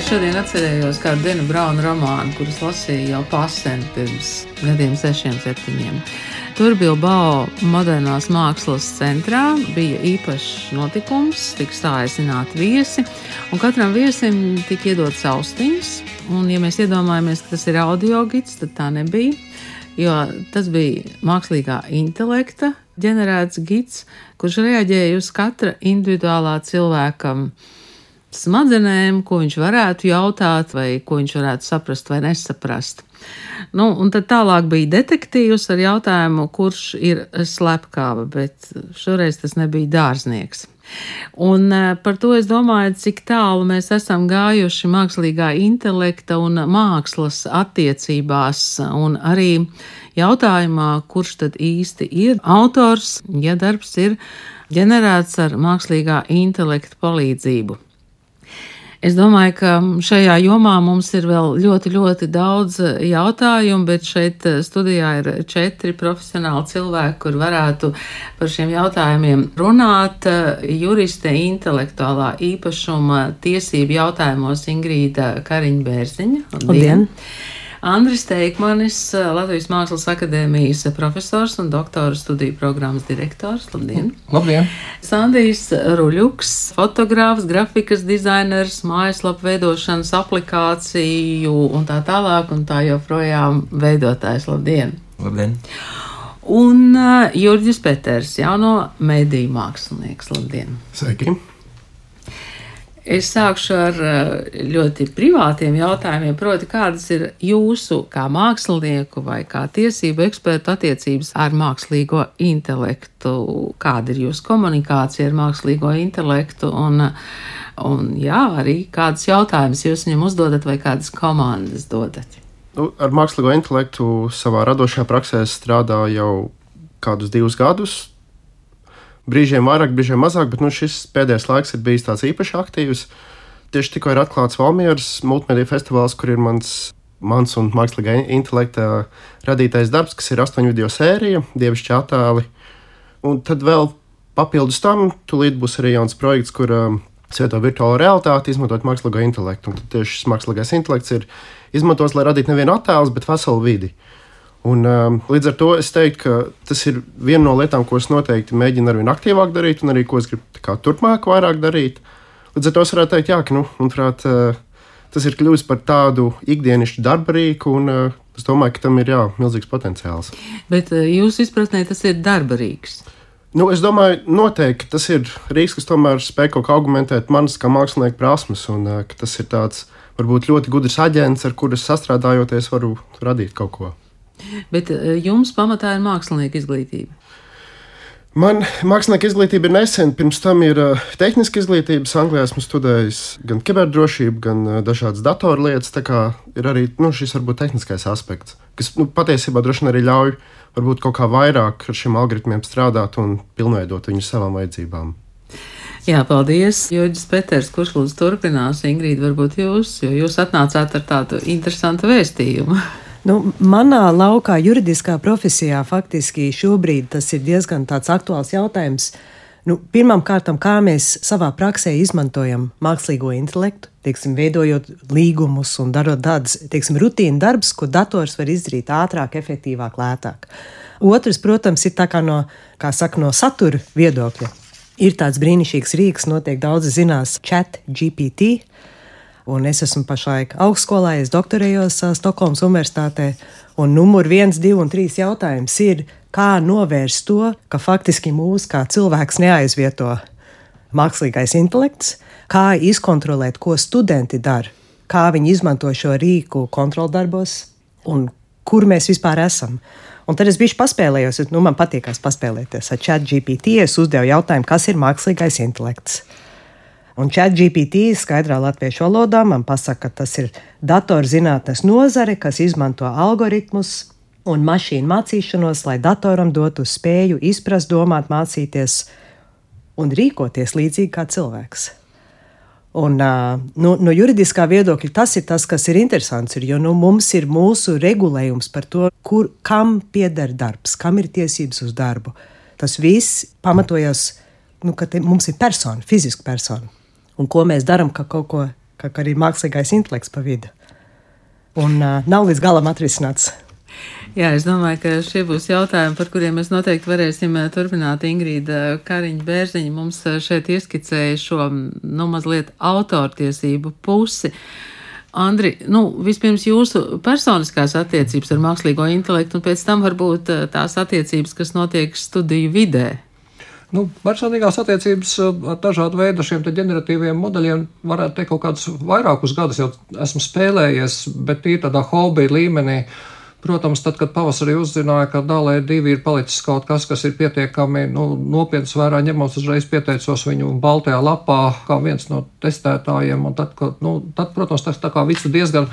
Es šodien atcerējos kādu Denu Braunu romānu, kurus lasīju jau pasen pirms gadiem, sešiem, septiņiem. Tur Bilbao modernās mākslas centrā bija īpašs notikums, tika stāstināti viesi, un katram viesim tika iedots austiņas. Un, ja mēs iedomājamies, ka tas ir audio gids, tad tā nebija. Jo tas bija mākslīgā intelekta ģenerēts gids, kurš reaģēja uz katra individuālā cilvēka smadzenēm, ko viņš varētu jautāt, vai ko viņš varētu saprast vai nesaprast. Nu, un tad tālāk bija detektīvs ar jautājumu, kurš ir slepkava, bet šoreiz tas nebija dārznieks. Un par to es domāju, cik tālu mēs esam gājuši mākslīgā intelekta un mākslas attiecībās, un arī jautājumā, kurš tad īsti ir autors, ja darbs ir ģenerēts ar mākslīgā intelekta palīdzību. Es domāju, ka šajā jomā mums ir vēl ļoti, ļoti daudz jautājumu, bet šeit studijā ir četri profesionāli cilvēki, kur varētu par šiem jautājumiem runāt. Juriste intelektuālā īpašuma tiesību jautājumos Ingrīda Kariņbērziņa. Labdien! Labdien. Andris Teikmanis, Latvijas Mākslas akadēmijas profesors un doktora studiju programmas direktors. Labdien! Labdien! Sandijs Ruļuks, fotogrāfs, grafikas dizainers, mājaslapu veidošanas aplikāciju un tā tālāk un tā joprojām veidotājs. Labdien! Labdien! Un uh, Jurģis Peters, jauno mediju mākslinieks. Labdien! Sveiki! Es sākšu ar eh, ļoti privātiem jautājumiem, proti, kādas ir jūsu kā mākslinieku vai kā tiesību ekspertu attiecības ar mākslīgo intelektu, kāda ir jūsu komunikācija ar mākslīgo intelektu? Un, un jā, arī kādas jautājumas jūs viņam uzdodat vai kādas komandas dodat. Nu, ar mākslīgo intelektu savā radošajā praksē strādāju jau kādus divus gadus brīžiem vairāk, brīžiem mazāk, bet nu, šis pēdējais laiks ir bijis tāds īpaši aktīvs. Tieši tikko ir atklāts Valmieras multimediju festivāls, kur ir mans, mans un mākslīgā intelekta radītais darbs, kas ir astoņu video sērija, dievišķi attēli. Un tad vēl papildus tam, tūlīt būs arī jauns projekts, kur um, svieto virtuālo realitāti, izmantojot mākslīgo intelektu. Un tieši šis mākslīgais intelekts ir izmantots, lai radītu nevienu attēlu, bet veselu vidi. Uh, Un, um, līdz ar to es teiktu, ka tas ir viena no lietām, ko es noteikti mēģinu arvien aktīvāk darīt, un arī ko es gribu kā, turpmāk vairāk darīt. Līdz ar to es varētu teikt, jā, ka nu, manuprāt, uh, tas ir kļuvis par tādu ikdienišķu darba rīku, un uh, es domāju, ka tam ir jā, milzīgs potenciāls. Bet uh, jūsu izpratnē tas ir darba rīks. Nu, es domāju, noteikti tas ir rīks, kas tomēr spēj kaut kā argumentēt manas kā mākslinieka prasmes, un uh, tas ir tāds varbūt ļoti gudrs aģents, ar kuru sastrādājoties, varu radīt kaut ko. Bet eh, jums pamatā ir mākslinieka izglītība. Man mākslinieka izglītība ir nesen, pirms tam ir uh, tehniska izglītība. Anglijā esmu studējis gan kiberdrošību, gan uh, dažādas datorlietas. Tā kā ir arī nu, šis varbūt tehniskais aspekts, kas nu, patiesībā droši vien arī ļauj varbūt kaut kā vairāk ar šiem algoritmiem strādāt un pilnveidot viņu savām vajadzībām. Jā, paldies, Joģis Peters, kurš lūdzu turpinās. Ingrīda, varbūt jūs, jo jūs atnācāt ar tādu interesantu vēstījumu. Nu, manā laukā, juridiskā profesijā, faktiski šobrīd tas ir diezgan aktuāls jautājums. Nu, Pirmkārt, kā mēs savā praksē izmantojam mākslīgo intelektu, teiksim, veidojot līgumus un darot tādas rutīna darbus, ko dators var izdarīt ātrāk, efektīvāk, lētāk. Otrs, protams, ir no, saka, no satura viedokļa. Ir tāds brīnišķīgs rīks, noteikti daudzi zinās, chat GPT. Un es esmu pašlaik augstskolā, es doktorējos Stokholmas Universitātē. Un numur viens, divi un trīs jautājums ir, kā novērst to, ka faktiski mūs kā cilvēks neaizvieto mākslīgais intelekts, kā izkontrolēt, ko studenti dara, kā viņi izmanto šo rīku kontroldarbos un kur mēs vispār esam. Un tad es biju paspēlējos, nu, man patīkās paspēlēties ar chat GPT. Es uzdevu jautājumu, kas ir mākslīgais intelekts. Un chat GPT skaidrā latviešu valodā man pasaka, ka tas ir datorzinātnes nozare, kas izmanto algoritmus, un mašīnu mācīšanos, lai datoram dotu spēju izprast, domāt, mācīties un rīkoties līdzīgi kā cilvēks. Un, uh, no, juridiskā viedokļa tas ir tas, kas ir interesants, ir, jo nu, mums ir mūsu regulējums par to, kur, kam pieder darbs, kam ir tiesības uz darbu. Tas viss pamatojas, nu, ka te, mums ir persona, fiziska persona. Un ko mēs darām, ka kaut ko, ka, arī mākslīgais intelekts pa vidu. Un uh, nav līdz galam atrisināts. Jā, es domāju, ka šie būs jautājumi, par kuriem mēs noteikti varēsim turpināt. Ingrīda Kariņa Bērziņa mums šeit ieskicēja šo, nu, mazliet autortiesību pusi. Andri, nu, vispirms jūsu personiskās attiecības ar mākslīgo intelektu, un pēc tam varbūt tās attiecības, kas notiek studiju vidē. Nu, personīgās attiecības ar dažādu veidu šiem ģeneratīviem modeļiem varētu teikt kaut kādus vairākus gadus jau esmu spēlējies, bet ir tādā hobija līmenī. Protams, tad, kad pavasarī uzzināja, ka Dālē divi ir palicis kaut kas, kas ir pietiekami nu, nopietns vērā ņemams, uzreiz pieteicos viņu baltajā lapā kā viens no testētājiem. Tad, kad, nu, tad, protams, tas tā kā visu diezgan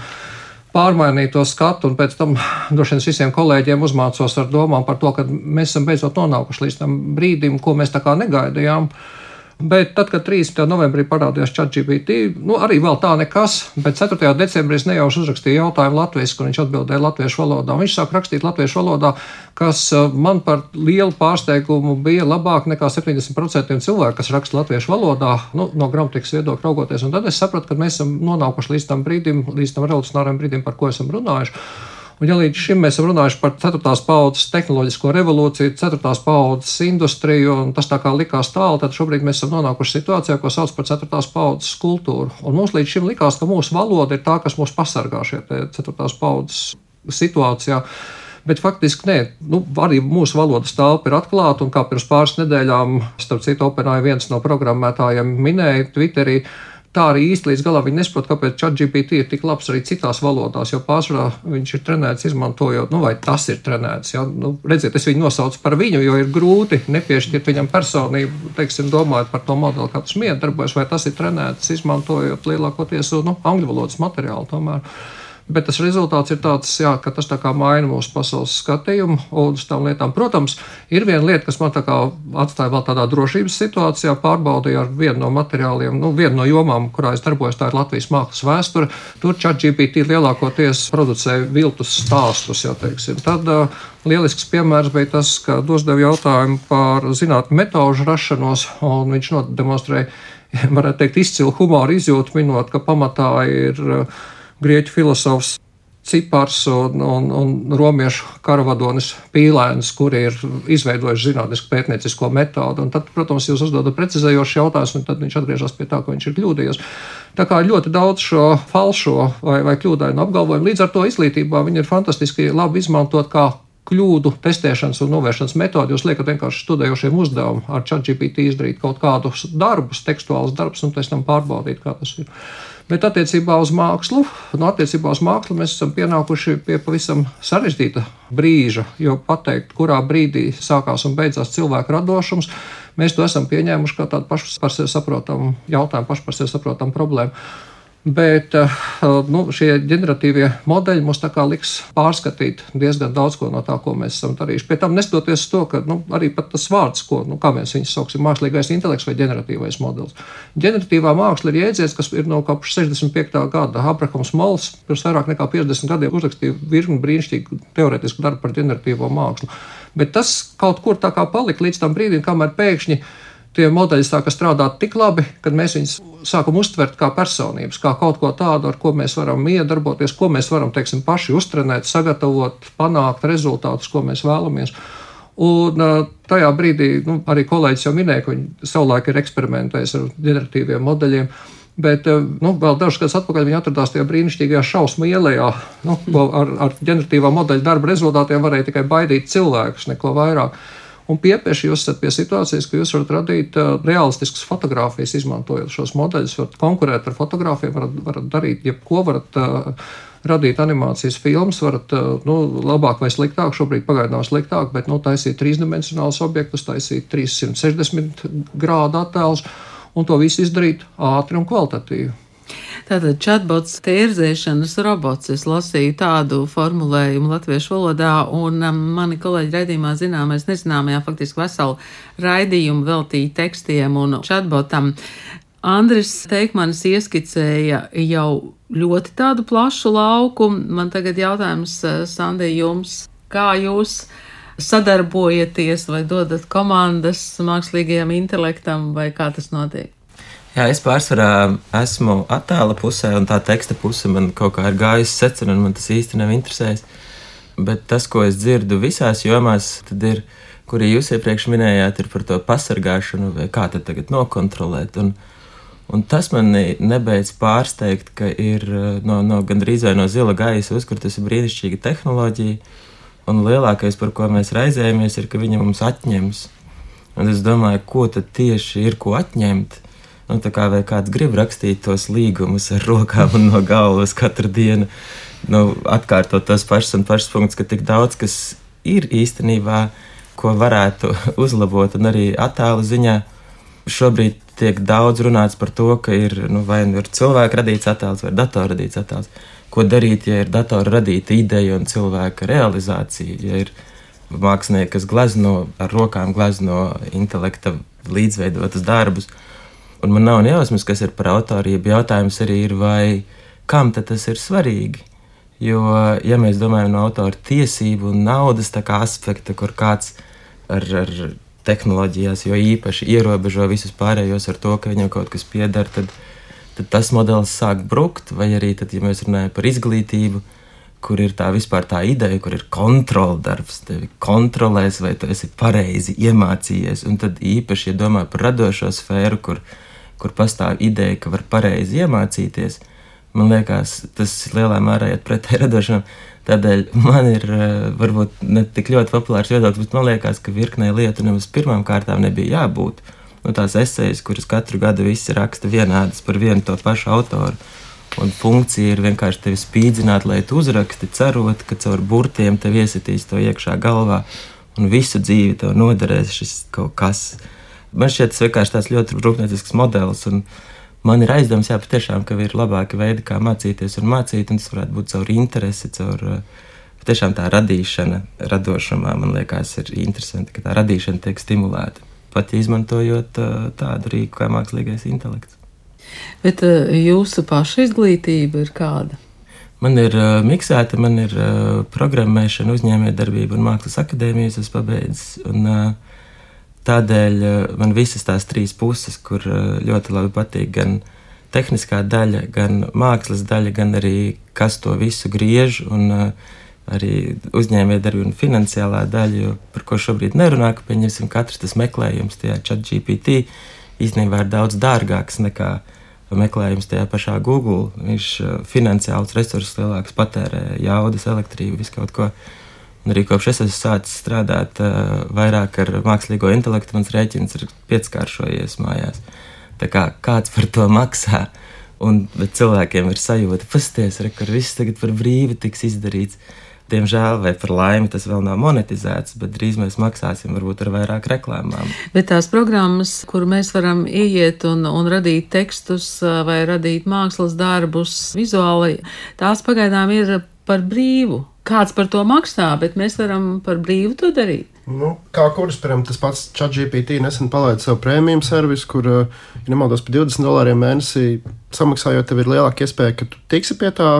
pārmainīja to skatu, un pēc tam droši vien visiem kolēģiem uzmācos ar domām par to, ka mēs esam beidzot nonākuši līdz tam brīdim, ko mēs tā kā negaidījām. Uh, Bet tad, kad 30. novembrī parādījās ChatGPT, nu arī vēl tā nekas, bet 4. decembrī es nejauši uzrakstīju jautājumu latviešu, kur viņš atbildēja latviešu valodā. Viņš sāk rakstīt latviešu valodā, kas eh, man par lielu pārsteigumu bija labāk nekā 70% cilvēku, kas raksta latviešu valodā, nu, no gramatikas viedokļa raugoties. Un tad es sapratu, ka mēs esam nonākuši līdz tam brīdim, līdz tam revolucionāram brīdim, par ko esam runājuši. Un, ja līdz šim mēs runājuši par 4. paudzes tehnoloģisko revolūciju, 4. paudzes industriju, un tas tā kā likās tālu, tad šobrīd mēs esam nonākuši situācijā, ko sauc par 4. paudzes kultūru. Un mums līdz šim likās, ka mūsu valoda ir tā, kas mūs pasargā šajā 4. paudzes situācijā. Bet faktiski nē, nu, arī mūsu valodas telpa ir atklāta, kā pirms pāris nedēļām, starp citu, OpenAI viens no programmētājiem minēja Twitterī, tā arī īsti līdz galam viņi nesaprot, kāpēc ChatGPT ir tik labs arī citās valodās, jo pārsvarā viņš ir trenēts izmantojot, nu, vai tas ir trenēts. Ja? Nu, redziet, es viņu nosaucu par viņu, jo ir grūti nepiešķirt viņam personību, teiksim, domājot par to modeli, kā tas miedarbojas, vai tas ir trenēts izmantojot lielākoties nu, angļu valodas materiālu tomēr. Bet tas rezultāts ir tāds, jā, ka tas maina mūsu pasaules skatījumu uz tām lietām. Protams, ir viena lieta, kas man atstāja vēl tādā drošības situācijā. Pārbaudīju ar vienu no materiāliem, nu, vienu no jomām, kurā es darbojos, tā ir Latvijas mākslas vēsture. Tur ChatGPT lielākoties producē viltus stāstus. Jā, teiksim. Tad uh, lielisks piemērs bija tas, ka uzdevu jautājumu par zinātnē metožu rašanos, un viņš nodemonstrēja, varētu teikt, izcilu humoru izjūtu, minot, ka pamatā ir. Uh, grieķu filozofs Cipars un, un, un romiešu karavadonis Pīlēns, kuri ir izveidojuši zinātnisku pētniecisko metodi. Un tad, protams, jūs uzdodat precizējošs jautājums, un tad viņš atgriežas pie tā, ka viņš ir kļūdījies. Tā kā ļoti daudz šo falšo vai, vai kļūdainu apgalvojumu, līdz ar to izglītībā viņi ir fantastiski labi izmantot kā kļūdu testēšanas un novēršanas metodi. Jūs liekat vienkārši studējošiem uzdevumu ar ChatGPT izdarīt kaut kādus darbus, tekstuālus darbus, un pēc tam pārbaudīt, kā tas ir. Bet attiecībā uz mākslu, no nu, attiecībā uz mākslu mēs esam pienākuši pie pavisam sarežģīta brīža, jo pateikt, kurā brīdī sākās un beidzās cilvēka radošums, mēs to esam pieņēmuši kā tādu pašu par sevi saprotamu jautājumu, pašu par sevi saprotamu problēmu. Bet eh, nu, šie generatīvie modeļi mums liks pārskatīt diezgan daudz ko no tā, ko mēs esam darījuši. Pie tam neskatoties to, ka nu, arī tas vārds, ko nu, mēs viņus sauksim, mākslīgais intelekts vai generatīvais modelis. Generatīvā māksla ir jēdziens, kas ir no kopš 65. gada. Abrahams Mols pirms vairāk nekā 50 gadiem uzrakstīja virkni brīnišķīgu teorētisku darbu par generatīvo mākslu. Bet tas kaut kur tā kā palika līdz tam brīdim, kamēr pēkšņi tie modeļi sāka strādāt tik labi, ka mēs viņus sākam uztvert kā personības, kā kaut ko tādu, ar ko mēs varam iedarboties, ko mēs varam, teiksim, paši uztrenēt, sagatavot, panākt rezultātus, ko mēs vēlamies. Un tajā brīdī nu, arī kolēģis jau minēja, ka viņi savulaik ir eksperimentējis ar generatīviem modeļiem. Bet nu, vēl dažus gadus atpakaļ viņi atradās tajā brīnišķīgajā šausmu ielā, nu, ko ar, ar generatīvā modeļa darba rezultātiem varēja tikai baidīt cilvēkus, neko vairāk. Un piepieši jūs esat pie situācijas, ka jūs varat radīt uh, realistiskas fotogrāfijas, izmantojot šos modeļus, varat konkurēt ar fotogrāfiem, varat, varat darīt jebko, varat uh, radīt animācijas filmas, varat uh, nu, labāk vai sliktāk, šobrīd pagaidām sliktāk, bet nu, taisīt trīsdimensionālus objektus, taisīt 360 grādu attēlus un to visu izdarīt ātri un kvalitatīvi. Tātad chatbots tirzēšanas robots. Es lasīju tādu formulējumu latviešu valodā, un um, mani kolēģi raidījumā zināmais nezināmajā faktiski veselu raidījumu veltīja tekstiem un chatbotam. Andris Teikmanis ieskicēja jau ļoti tādu plašu lauku. Man tagad jautājums, uh, Sandī, jums, kā jūs sadarbojaties vai dodat komandas mākslīgajam intelektam, vai kā tas notiek? Jā, es pārsvarā esmu attēla pusē, un tā teksta puse man kaut kā ir gājusi secina, un man tas īsti nav interesējis. Bet tas, ko es dzirdu visās jomās, tad ir, kuri jūs iepriekš minējāt, ir par to pasargāšanu, vai kā tad tagad nokontrolēt. Un, un tas man nebeidz pārsteigt, ka ir no, no gandrīz vai no zila gaisa uzkurtas brīnišķīga tehnoloģija, un lielākais, par ko mēs raizējamies, ir, ka viņa mums atņems. Un es domāju, ko tad tieši ir ko atņemt Nu, kā vai kāds grib rakstīt tos līgumus ar rokām un no galvas katru dienu, nu, atkārtot tos pašus un pašus punktus, ka tik daudz kas ir īstenībā, ko varētu uzlabot, un arī attēlu ziņā šobrīd tiek daudz runāts par to, ka ir nu, vai nu ir cilvēka radīts attēls vai datora radīts attēls. Ko darīt, ja ir datora radīta ideja un cilvēka realizācija, ja ir mākslinieki, kas glezno ar rokām, glezno intelekta līdzveidotus darbus. Un man nav nejausmas, kas ir par autorību. Jautājums arī ir, vai kam tas ir svarīgi. Jo, ja mēs domājam no autora tiesību un naudas aspekta, kur kāds ar, ar tehnoloģijās jo īpaši ierobežo visus pārējos ar to, ka viņam kaut kas pieder, tad, tad tas modelis sāk brukt. Vai arī, tad, ja mēs runājam par izglītību, kur ir tā vispār tā ideja, kur ir kontrola darbs, tevi kontrolēs, vai tu esi pareizi iemācījies. Un tad īpaši, ja domā par radošo sfēru, kur kur pastāv ideja, ka var pareizi iemācīties, man liekas, tas lielā mērā iet pretēji radošam. Tādēļ man ir eh, varbūt ne tik ļoti populārs viedoklis, bet man liekas, ka virknē lietu nemaz pirmām kārtām nebija jābūt. Nu, tās esejas, kuras katru gadu visi raksta vienādas par vienu to pašu autoru. Un funkcija ir vienkārši tevi spīdzināt, lai tu uzraksti, cerot, ka caur burtiem tev iesitīs to iekšā galvā un visu dzīvi tev noderēs šis kaut kas. Man šķiet, tas vienkārši tāds ļoti rūpniecisks modelis. Man ir aizdoms, jā, patiešām, ka ir labāki veidi, kā mācīties un mācīt, un tas varētu būt caur interesi, caur eh, tiešām tā radīšana, radošumā. Man liekas, ir interesanti, ka tā radīšana tiek stimulēta. Pat izmantojot eh, tādu rīku kā mākslīgais intelekts. Bet eh, jūsu paša izglītība ir kāda? Man ir uh, miksēta, man ir uh, programmēšana, uzņēmējdarbība un mākslas akadēmijas, es pabeidzu. Un, uh, Tādēļ eh, man visas tās trīs puses, kur eh, ļoti labi patīk gan tehniskā daļa, gan mākslas daļa, gan arī kas to visu griež, un eh, arī uzņēmējdarbība un finansiālā daļa, jo par ko šobrīd nerunā, ka pieņemsim katrs tas meklējums tajā chat GPT īstenībā ir daudz dārgāks nekā meklējums tajā pašā Google. Viņš finansiālus resursus lielākus patērē, jaudas, elektrību, visu kaut ko. Un arī kopš es esmu sācis strādāt vairāk ar mākslīgo intelektu, mans rēķins ir pieckāršojies mājās. Tā kā kāds par to maksā, un cilvēkiem ir sajūta, pasties, re, kur viss tagad par brīvu tiks izdarīts. Diemžēl, vai par laimi, tas vēl nav monetizēts, bet drīz mēs maksāsim varbūt ar vairāk reklāmām. Bet tās programmas, kur mēs varam ieiet un, un radīt tekstus vai radīt mākslas darbus vizuāli, tās pagaidām ir par brīvu. Kāds par to maksā, bet mēs varam par brīvu to darīt. Nu, kā kuras, piemēram, tas pats ChatGPT nesen palaida savu prēmiju servisu, kur, ja nemaldos, par 20 dolāriem mēnesī samaksājot, tev ir lielāka iespēja, ka tu tiksi pie tā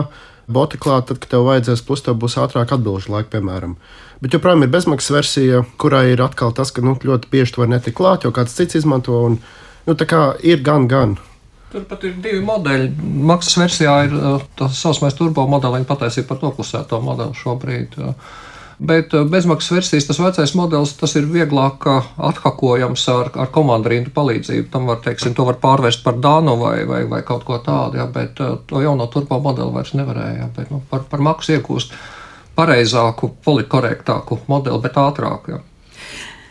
bota klāt, tad, kad tev vajadzēs, plus tev būs ātrāk atbildžu laika, piemēram. Bet joprojām ir bezmaksas versija, kurai ir atkal tas, ka nu, ļoti bieži to var netikt klāt, jo kāds cits izmanto. Un, nu, tā kā ir gan, gan. Turpat ir divi modeļi. Maksas versijā ir tā saucamais turbo modelis, patiesībā par noklusēto modeli šobrīd. Bet eh, bezmaksas versijas, tas vecais modelis, tas ir vieglāk athakojams ar, ar komandu rindu palīdzību. Tam var, teiksim, to var pārvērst par dānu vai, vai, vai kaut ko tādu, ja, bet eh, to jauno turbo modeli vairs nevarēja. Ja, bet, nu, par, par maksu iegūst pareizāku, politkorektāku modeli, bet ātrāk. Ja.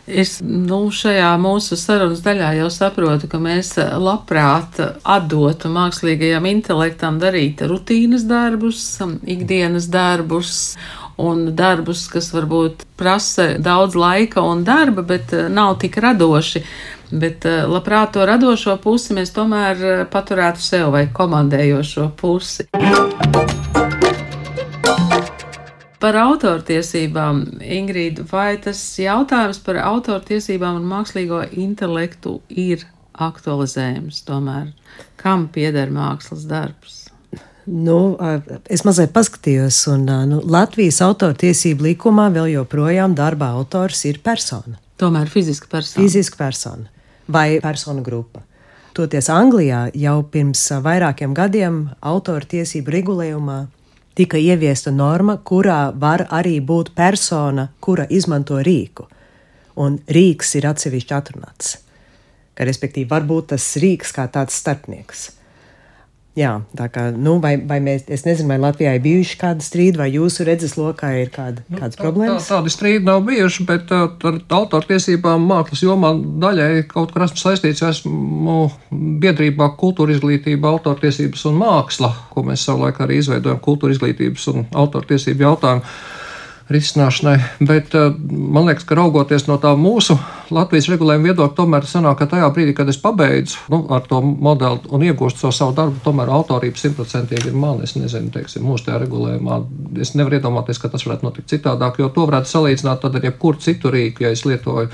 Es nu, šajā mūsu sarunas daļā jau saprotu, ka mēs labprāt atdotu mākslīgajam intelektam darīt rutīnas darbus, ikdienas darbus un darbus, kas varbūt prasa daudz laika un darba, bet eh, nav tik radoši. Bet eh, labprāt to radošo pusi mēs tomēr eh, paturētu sev vai komandējošo pusi. Par autortiesībām, Ingrīda, vai tas jautājums par autortiesībām un mākslīgo intelektu ir aktualizējams tomēr? Kam pieder mākslas darbs? Nu, es mazliet paskatījos, un nu, Latvijas autortiesību likumā vēl joprojām darba autors ir persona. Tomēr fiziska persona. Fiziska persona vai persona grupa. Toties Anglijā jau pirms vairākiem gadiem autortiesību regulējumā tika ieviesta norma, kurā var arī būt persona, kura izmanto rīku. Un rīks ir atsevišķi atrunāts. Ka, respektīvi, var būt tas rīks kā tāds starpnieks. Jā, tā kā, nu, vai, vai mēs, es nezinu, vai Latvijā ir bijuši kādi strīdi, vai jūsu redzeslokā ir kāda, nu, kādas tā, problēmas? Tā, tādi strīdi nav bijuši, bet ar autortiesībām mākslas jomā daļai kaut kur esmu saistīts. Esmu biedrībā kultūra izglītība, autortiesības un māksla, ko mēs savulaik arī izveidojam kultūra izglītības un autortiesību jautājumu risināšanai. Bet eh, man liekas, ka raugoties no tā mūsu Latvijas regulējuma viedokļa, tomēr sanāk, ka tajā brīdī, kad es pabeidzu nu, ar to modeli un iegūstu to savu darbu, tomēr autorība simtprocentīgi ir man. Es nezinu, teiksim, mūsu tajā regulējumā. Es nevaru iedomāties, ka tas varētu notikt citādāk, jo to varētu salīdzināt ar jebkuru citu rīku, ja es lietoju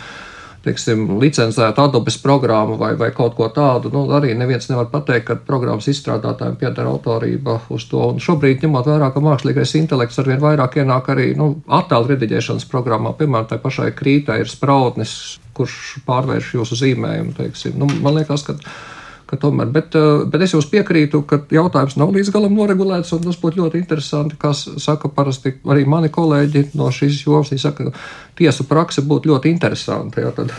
teiksim, licencētu Adobes programmu vai, vai kaut ko tādu, nu, arī neviens nevar pateikt, ka programmas izstrādātājiem pieder autorība uz to. Un šobrīd, ņemot vērā, ka mākslīgais intelekts arvien vairāk ienāk arī nu, attēlu rediģēšanas programmā, piemēram, tai pašai krītai ir sprautnis, kurš pārvērš jūsu zīmējumu. Teiksim. Nu, man liekas, ka Tomēr, bet, eh, bet es jums piekrītu, ka jautājums nav līdz galam noregulēts, un tas būtu ļoti interesanti. Kā saka parasti arī mani kolēģi no šīs jomas, viņi saka, ka tiesu prakse būtu ļoti interesanti. Jā, tad,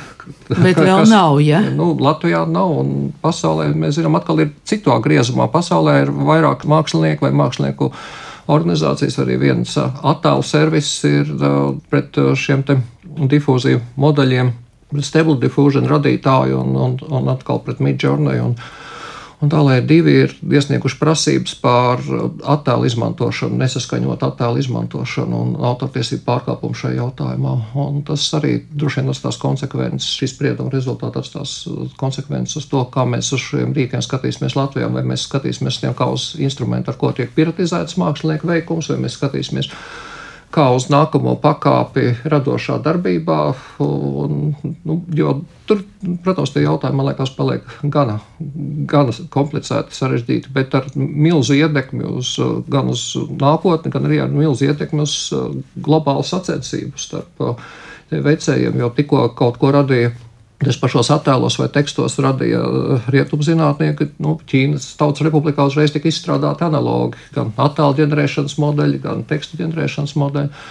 bet vēl kas, nav, ja? Nu, Latvijā nav, un pasaulē, mēs zinām, atkal ir citā griezumā. Pasaulē ir vairāk mākslinieku vai mākslinieku organizācijas, arī viens eh, attēlu servis ir eh, pret šiem difūziju modeļiem Stable Diffusion radītāju un, un, un atkal pret Midjourney. Un, un tā lai divi ir iesnieguši prasības par attēlu izmantošanu, nesaskaņot attēlu izmantošanu un autortiesību pārkāpumu šajā jautājumā. Un tas arī droši vien atstās konsekvences, šīs sprieduma rezultātā atstās konsekvences uz to, kā mēs uz šiem rīkiem skatīsimies Latvijā, vai mēs skatīsimies tiem kā uz instrumentu, ar ko tiek piratizēts mākslinieku veikums, vai mēs skatīsimies kā uz nākamo pakāpi radošā darbībā. Un, nu, tur, protams, tie jautājumi man liekas, paliek gana, gana komplicēti, sarežģīti, bet ar milzu ietekmi uz, gan uz nākotni, gan arī ar milzu ietekmi uz globālu sacensību starp veicējiem, jo tikko kaut ko radīja Tas pašos attēlos vai tekstos radīja eh, rietumzinātnieki. Nu, Ķīnas Tautas Republikā uzreiz tika izstrādāti analogi, gan attēlu ģenerēšanas modeļi, gan tekstu ģenerēšanas modeļi.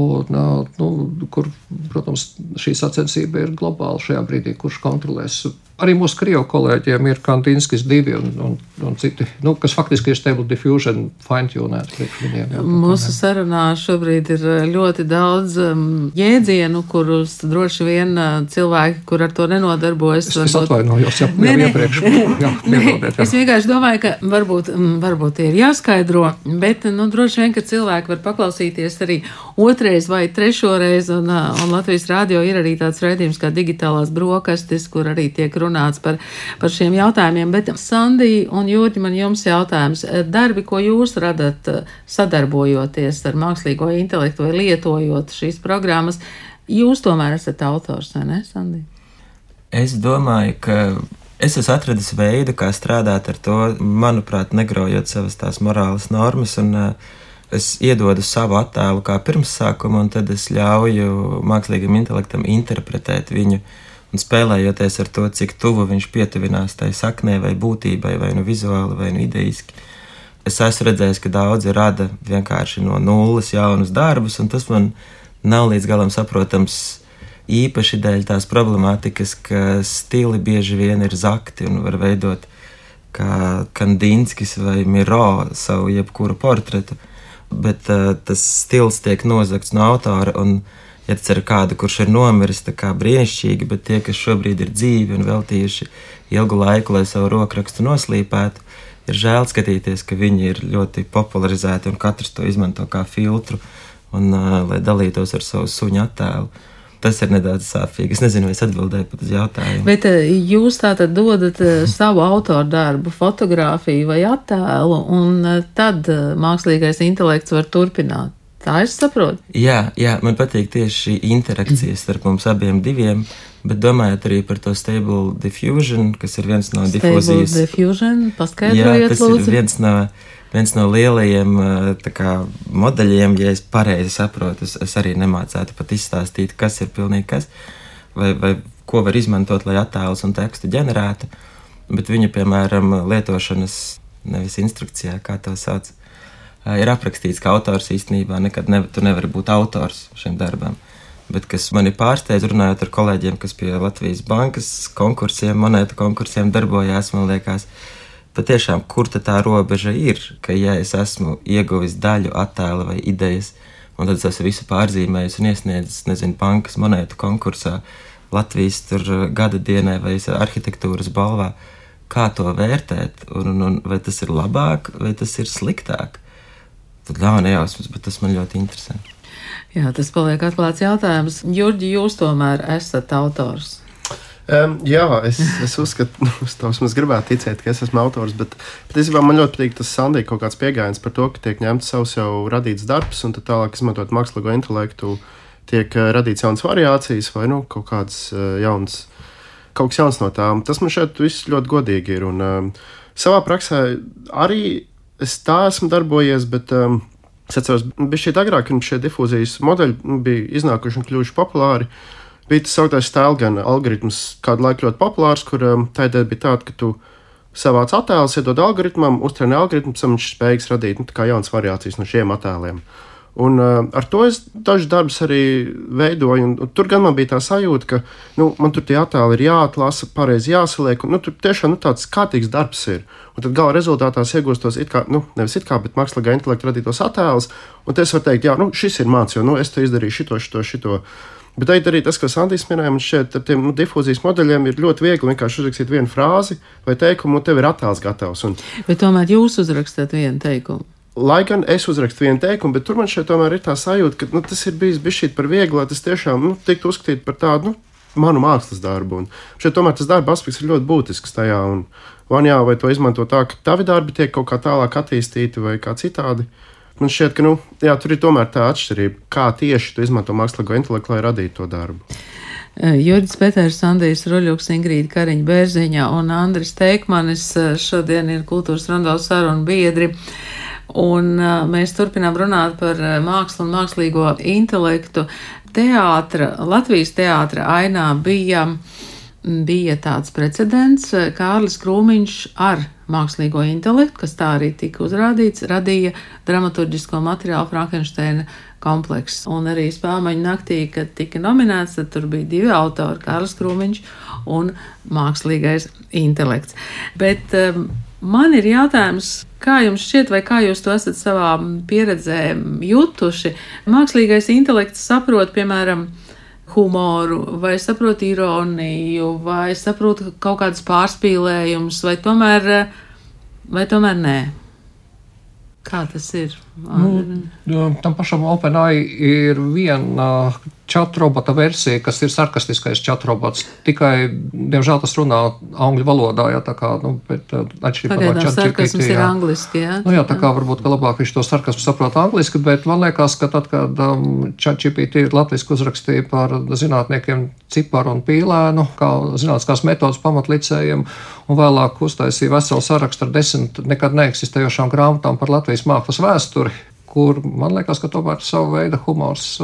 Un, eh, nu, kur, protams, šī sacensība ir globāla šajā brīdī, kurš kontrolēs. Arī mūsu krievu kolēģiem ir Kantīnskis divi, un, un un citi, nu, kas faktiski ir stable diffusion fine-tunēti priekš viņiem. Jā, Mūsu sarunā šobrīd ir eh, ļoti daudz um, jēdzienu, kurus droši vien uh, cilvēki, kur ar to nenodarbojas, Es, es atvainojos, jau, Nē, nē. iepriekš. Jā, Nē, jā. es vienkārši domāju, ka varbūt, mm, varbūt tie ir jāskaidro, bet nu, droši vien, ka cilvēki var paklausīties arī otrais vai trešoreiz, un, ā, un Latvijas rādio ir arī tāds raidījums kā digitālās brokastis, kur arī tiek runāts par, par šiem jautājumiem. Bet, Sandī un Jūri, man jums jautājums. Darbi, ko jūs radat ā, sadarbojoties ar mākslīgo intelektu vai lietojot šīs programmas, jūs tomēr esat autors, vai ne, Sandī? Es domāju, ka es esmu atradis veidu, kā strādāt ar to, manuprāt, negraujot savas tās morāles normas. Un, uh, es iedodu savu attēlu kā pirmsākumu, un tad es ļauju mākslīgam intelektam interpretēt viņu. Un spēlējoties ar to, cik tuvu viņš pietuvinās tai saknē vai būtībai, vai nu vizuāli, vai nu idejiski. Es esmu redzējis, ka daudzi rada vienkārši no nulles jaunus darbus, un tas man nav līdz galam saprotams īpaši dēļ tās problemātikas, ka stili bieži vien ir zakti un var veidot kā Kandinskis vai Miro savu jebkuru portretu, bet uh, tas stils tiek nozagts no autora, un ja tas ir kāda, kurš ir nomiris, tā kā brīnišķīgi, bet tie, kas šobrīd ir dzīvi un veltījuši ilgu laiku, lai savu rokrakstu noslīpētu, ir žēl skatīties, ka viņi ir ļoti popularizēti un katrs to izmanto kā filtru, un uh, lai dalītos ar savu suņu attēlu. Tas ir nedaudz sāpīgi. Es nezinu, vai es atbildēju pat uz jautājumu. Bet jūs tātad dodat eh, savu autoru darbu, fotografiju vai attēlu, un tad mākslīgais intelekts var turpināt. Tā es saprotu. Jā, jā, man patīk tieši šī interakcija starp mums abiem diviem, bet domājot arī par to stable diffusion, kas ir viens no Stable difūzijas. diffusion, Jā, tas ir lūdzu. viens no, viens no lielajiem kā, modeļiem, ja es pareizi saprotu. Es, es arī nemācētu pat izstāstīt, kas ir pilnīgi kas, vai, vai ko var izmantot, lai attēlus un tekstu ģenerētu. Bet viņa, piemēram, lietošanas nevis instrukcijā, kā to sauc, ir aprakstīts, ka autors īstenībā nekad nev, tu nevari būt autors šim darbam. Bet kas mani pārsteidz, runājot ar kolēģiem, kas pie Latvijas bankas konkursiem, monētu konkursiem darbojās, man liekas, patiešām, kur tā robeža ir, ka ja es esmu ieguvis daļu attēla vai idejas, un tad es esmu visu pārzīmējis un iesniedzis, nezinu, bankas monētu konkursā, Latvijas eh, gada dienai vai arhitektūras balvā, kā to vērtēt, un, un, un vai tas ir labāk vai tas ir sliktāk. Tad nav nejausmas, bet tas man ļoti interesē. Jā, tas paliek atklāts jautājums. Jurģi, jūs tomēr esat autors. Um, jā, es, es uzskatu, es to vismaz gribētu ticēt, ka es esmu autors. Bet patiesībā man ļoti patīk tas Sandija kaut kāds pieejams par to, ka tiek ņemts savs jau radīts darbs un tālāk izmantot mākslīgo intelektu, tiek uh, radīts jaunas variācijas vai nu, kaut kāds uh, jauns. Kaut kas jauns no tām. Tas man šeit viss ļoti godīgi ir. Un, um, savā praksē arī es tā esmu darbojies, bet um, es atceros, bija šī agrāk, kad šie difūzijas modeļi nu, bija iznākuši un kļuvuši populāri. Bija tas sauktais Stelgan algoritms, kādu laiku ļoti populārs, kur um, tā ideja bija tāda, ka tu savāc attēlus, iedod algoritmam, uztreni algoritmu, un viņš spējīgs radīt nu, jaunas variācijas no šiem attēliem. Un, uh, ar to es dažus darbus arī veidoju. Un, un tur gan man bija tā sajūta, ka nu, man tur tie attēli ir jāatlasa, pareizi jāsaliek. Un, nu, tur tiešām nu, tāds kārtīgs darbs ir. Un tad gala rezultātā es iegūstu tos, it kā, nu, nevis it kā, bet mākslīgā intelekta radītos attēlus. Un tas var teikt, jā, nu, šis ir mans, jo nu, es te izdarīju šito, šito, šito. Bet arī, arī tas, ko Sandijs minēja, man šķiet, ar tiem nu, difūzijas modeļiem ir ļoti viegli vienkārši uzrakstīt vienu frāzi vai teikumu, un tev ir attēls gatavs. Un, Bet tomēr jūs uzrakstat vienu teikumu. Lai gan es uzrakstu vienu teikumu, bet tur man šeit tomēr ir tā sajūta, ka nu, tas ir bijis bijis par vieglu, lai tas tiešām nu, tiktu uzskatīts par tādu nu, manu mākslas darbu. Un šeit tomēr tas darba aspekts ir ļoti būtisks tajā. Un, man jā, vai to izmanto tā, ka tavi darbi tiek kaut kā tālāk attīstīti vai kā citādi. Man šķiet, ka nu, jā, tur ir tomēr tā atšķirība, kā tieši tu izmanto mākslīgo intelektu, lai radītu to darbu. Jurģis Peters, Andrijs Roļuks, Ingrīda Kariņa Bērziņa un Andris Teikmanis šodien ir kultūras randavu sarunu biedri. Un mēs turpinām runāt par mākslu un mākslīgo intelektu. Teātra, Latvijas teātra ainā bija, bija tāds precedents. Kārlis Krūmiņš ar mākslīgo intelektu, kas tā arī tika uzrādīts, radīja dramaturgisko materiālu Frankensteina komplekss. Un arī spēļu naktī, kad tika nominēts, tad tur bija divi autori - Kārlis Krūmiņš un mākslīgais intelekts. Bet um, Man ir jautājums, kā jums šķiet, vai kā jūs to esat savā pieredzē jutuši? Mākslīgais intelekts saprot, piemēram, humoru, vai saprot ironiju, vai saprot kaut kādus pārspīlējumus, vai tomēr, vai tomēr nē? Kā tas ir? Nu, tam pašam OpenAI ir viena chatrobota versija, kas ir sarkastiskais chatrobots. Tikai, diemžēl, tas runā angļu valodā. Jā, tā kā, nu, bet, atšķirībā no sarkasmas ir angliski, jā. Nu, jā, tā kā varbūt, ka labāk viņš to sarkasmu saprot angliski, bet man liekas, ka tad, kad um, ChatGPT ir latviski uzrakstīja par zinātniekiem ciparu un pīlēnu, kā zinātniskās metodas pamatlicējiem, un vēlāk uztaisīja veselu sarakstu ar desmit nekad neeksistējošām grāmatām par Latvijas mākslas vēsturi, kur man liekas, ka tomēr savu veidu humors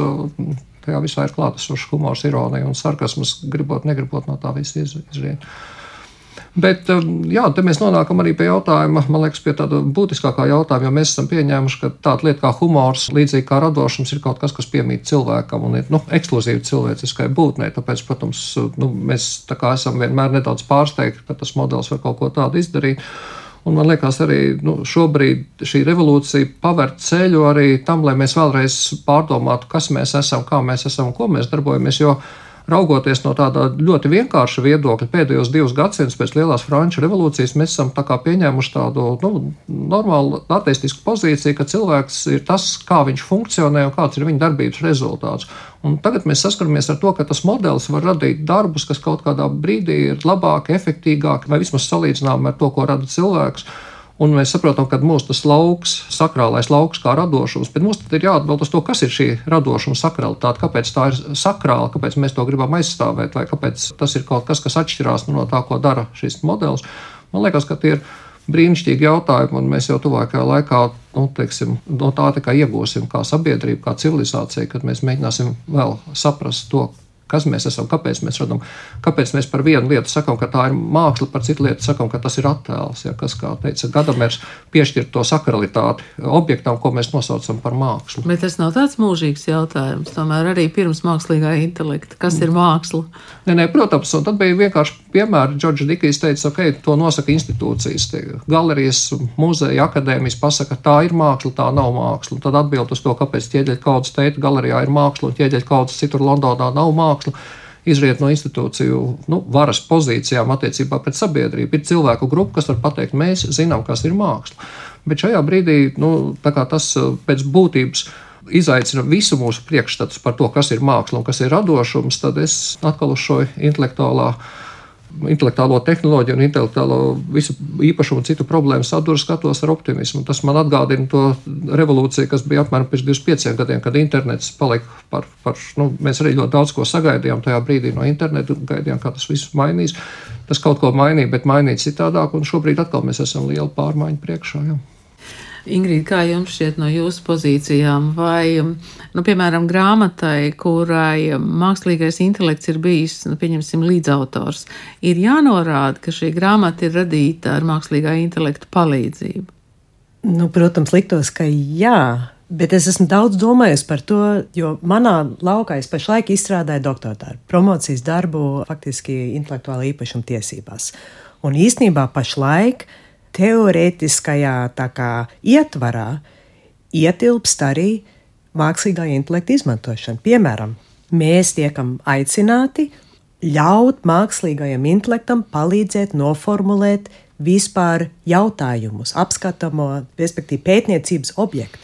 tajā visā ir klātesošs humors, ironija un sarkasms, gribot, negribot no tā visa izriet. Bet um, jā, te mēs nonākam arī pie jautājuma, man liekas, pie tāda būtiskākā jautājuma, jo mēs esam pieņēmuši, ka tāda lieta kā humors, līdzīgi kā radošums, ir kaut kas, kas piemīt cilvēkam un ir nu, ekskluzīvi cilvēciskai būtnei. Tāpēc, protams, nu, mēs tā esam vienmēr nedaudz pārsteigti, ka tas modelis var kaut ko tādu izdarīt. Un man liekas, arī nu, šobrīd šī revolūcija paver ceļu arī tam, lai mēs vēlreiz pārdomātu, kas mēs esam, kā mēs esam un ko mēs darbojamies. Jo raugoties no tāda ļoti vienkārša viedokļa, pēdējos divus gadsimtus pēc Lielās Franču revolūcijas, mēs esam tā pieņēmuši tādu nu, normālu ateistisku pozīciju, ka cilvēks ir tas, kā viņš funkcionē un kāds ir viņa darbības rezultāts. Un tagad mēs saskaramies ar to, ka tas modelis var radīt darbus, kas kaut kādā brīdī ir labāki, efektīgāki vai vismaz salīdzināmi ar to, ko rada cilvēks. Un mēs saprotam, ka mūsu tas lauks, sakrālais lauks, kā radošums, bet mums ir jāatbild uz to, kas ir šī radošuma sakralitāte, kāpēc tā ir sakrāla, kāpēc mēs to gribam aizstāvēt, vai kāpēc tas ir kaut kas, kas atšķirās no tā, ko dara šis modelis. Man liekas, ka tie ir brīnišķīgi jautājumi, un mēs jau tuvākajā laikā nu, teiksim, no tā iegūsim kā sabiedrība, kā civilizācija, kad mēs mēģināsim vēl saprast to, kas mēs esam, kāpēc mēs radām, kāpēc mēs par vienu lietu sakām, ka tā ir māksla, par citu lietu sakām, ka tas ir attēls. Ja, kas, kā teica Gadamērs, piešķir to sakralitāti objektam, ko mēs nosaucam par mākslu. Bet tas nav tāds mūžīgs jautājums, tomēr arī pirms mākslīgā intelekta. Kas ir māksla? Nē, nē, protams, un tad bija vienkārši piemēri. Džordžs Dikijs teica, okay, to nosaka institūcijas, galerijas, muzeja, akadēmijas pasaka, tā ir māksla, tā nav māksla. Un tad atbild uz to, kāpēc ķieģeļa kaudzes teikt, galerijā ir māksla un ķieģeļa kaudzes citur Londonā nav māksla izriet no institūciju nu, varas pozīcijām attiecībā pret sabiedrību. Ir cilvēku grupa, kas var pateikt, mēs zinām, kas ir māksla. Bet šajā brīdī nu, tas uh, pēc būtības izaicina visu mūsu priekšstatus par to, kas ir māksla un kas ir radošums, tad es atkal uz šo intelektuālā intelektuālo tehnoloģiju un intelektuālo visu īpašumu un citu problēmu saduru skatos ar optimismu. Tas man atgādina to revolūciju, kas bija apmēram pirms 25 gadiem, kad internets palika par, par nu, mēs arī ļoti daudz ko sagaidījām tajā brīdī no interneta, gaidījām, kā tas viss mainīs. Tas kaut ko mainīja, bet mainīja citādāk, un šobrīd atkal mēs esam liela pārmaiņu priekšā. Jā. Ingrīda, kā jums šķiet no jūsu pozīcijām, vai, nu, piemēram, grāmatai, kurai mākslīgais intelekts ir bijis, nu, pieņemsim, līdzautors, ir jānorāda, ka šī grāmata ir radīta ar mākslīgā intelekta palīdzību? Nu, protams, liktos, ka jā. Bet es esmu daudz domājis par to, jo manā laukā es pašlaik izstrādāju doktora darbu, promocijas darbu, faktiski intelektuāla īpašuma tiesībās. Un īstenībā pašlaik uh, teorētiskajā kā, ietvarā ietilpst arī mākslīgā intelekta izmantošana. Piemēram, mēs tiekam aicināti ļaut mākslīgajam intelektam palīdzēt noformulēt vispār jautājumus, apskatāmo, respektīvi pētniecības objektu,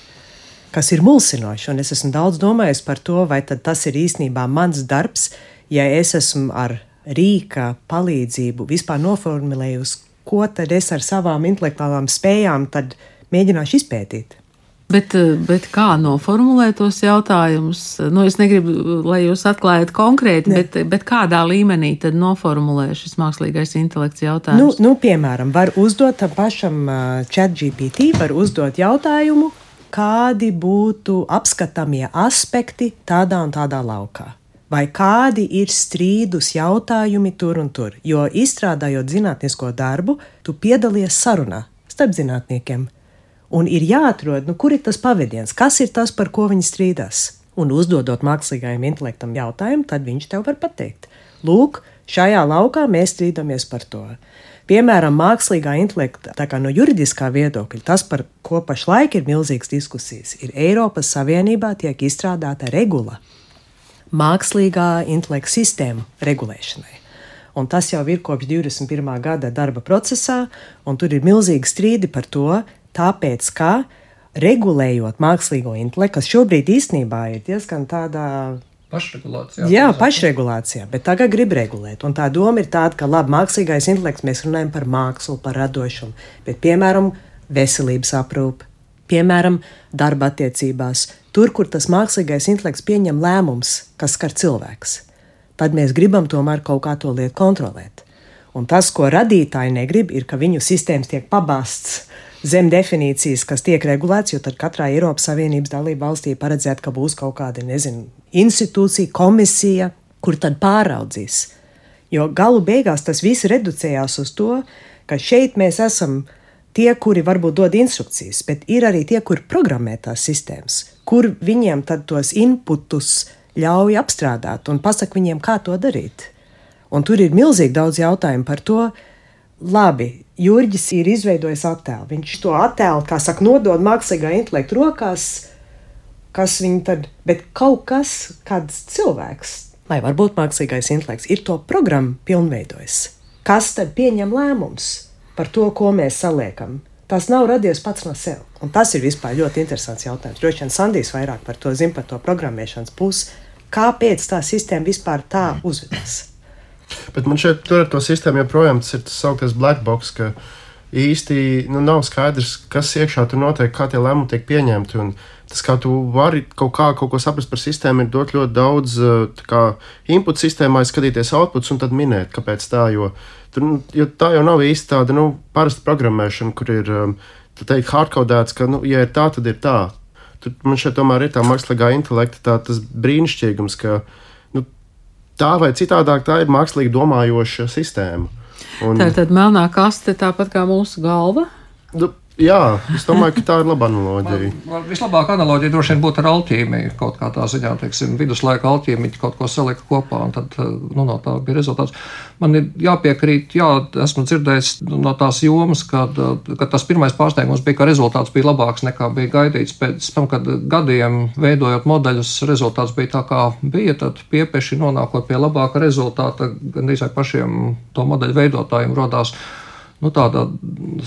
kas ir mulsinoši. Un es esmu daudz domājis par to, vai tas ir īstenībā mans darbs, ja es esmu ar rīka palīdzību vispār noformulējusi ko tad es ar savām intelektuālām spējām mēģināšu izpētīt. Bet, bet kā noformulēt tos jautājumus? Nu, es negribu, lai jūs atklājat konkrēti, ne. bet, bet kādā līmenī tad noformulē šis mākslīgais intelekts jautājums? Nu, nu, piemēram, var uzdot tam pašam ChatGPT, var uzdot jautājumu, kādi būtu apskatāmie aspekti tādā un tādā laukā vai kādi ir strīdus jautājumi tur un tur. Jo izstrādājot zinātnisko darbu, tu piedalies sarunā starp zinātniekiem. Un ir jāatrod, nu, kur ir tas pavadiens, kas ir tas, par ko viņi strīdās. Un uzdodot mākslīgajam intelektam jautājumu, tad viņš tev var pateikt, lūk, šajā laukā mēs strīdamies par to. Piemēram, mākslīgā intelekta, no juridiskā viedokļa, tas, par ko pašlaik ir milzīgas diskusijas, ir Eiropas Savienībā tiek izstrādāta regula mākslīgā intelekta sistēmu regulēšanai. Un tas jau ir kopš 21. gada darba procesā, un tur ir milzīgi strīdi par to, tāpēc, ka regulējot mākslīgo intelektu, kas šobrīd īstenībā ir diezgan tādā Pašregulācijā. Jā, pašregulācijā, bet tagad grib regulēt. Un tā doma ir tāda, ka labi, mākslīgais intelekts, mēs runājam par mākslu, par radošumu, bet piemēram, veselības aprūpe, piemēram, darba attiecībās, tur, kur tas mākslīgais intelekts pieņem lēmums, kas skar cilvēks, tad mēs gribam tomēr kaut kā to lietu kontrolēt. Un tas, ko radītāji negrib, ir, ka viņu sistēmas tiek pabāztas zem definīcijas, kas tiek regulēts, jo tad katrā Eiropas Savienības dalība valstī paredzēt, ka būs kaut kāda, nezinu, institūcija, komisija, kur tad pāraudzīs. Jo galu beigās tas viss reducējās uz to, ka šeit mēs esam tie, kuri varbūt dod instrukcijas, bet ir arī tie, kuri programmē tās sistēmas, kur viņiem tad tos inputus ļauj apstrādāt un pasaka viņiem, kā to darīt. Un tur ir milzīgi daudz jautājumu par to, labi, Jurģis ir izveidojis attēlu. Viņš to attēlu, kā saka, nodod mākslīgā intelekta rokās, kas viņa tad, bet kaut kas, kāds cilvēks, vai varbūt mākslīgais intelekts, ir to programmu pilnveidojis. Kas tad pieņem lēmumus par to, ko mēs saliekam? Tas nav radies pats no sevis. Un tas ir vispār ļoti interesants jautājums. Droši vien Sandijs vairāk par to zina, par to programmēšanas pusi. Kāpēc tā sistēma vispār tā uzvedās? Bet man šeit, tur ar to sistēmu joprojām tas ir tas sauktais black box, ka īsti nu, nav skaidrs, kas iekšā tur notiek, kā tie lēmumi tiek pieņemti. Un tas, kā tu vari kaut, kā, kaut ko saprast par sistēmu, ir dot ļoti daudz kā, input sistēmā, skatīties outputs un tad minēt, kāpēc tā. Jo, tur, nu, jo tā jau nav īsti tāda nu, parasta programmēšana, kur ir teikt, hardcodēts, ka, nu, ja ir tā, tad ir tā. Tur man šeit tomēr ir tā mākslīgā intelekta, tā, tas brīnišķīgums, ka tā vai citādāk tā ir mākslīgi domājoša sistēma. Un, tā ir tāda melnā kaste, tāpat kā mūsu galva. Nu, Jā, es domāju, ka tā ir laba analoģija. Man, man vislabākā analoģija droši vien būtu ar alķīmiju. Kaut kā tā ziņā, teiksim, viduslaika alķīmiķi kaut ko salika kopā, un tad nu, no tā bija rezultāts. Man ir jāpiekrīt, jā, esmu dzirdējis no tās jomas, kad, kad tas pirmais pārsteigums bija, ka rezultāts bija labāks nekā bija gaidīts. Pēc tam, kad gadiem veidojot modeļus, rezultāts bija tā, kā bija, tad piepeši nonākot pie labāka rezultāta, gandrīz vai pašiem to modeļu veidotājiem rodās nu, tāda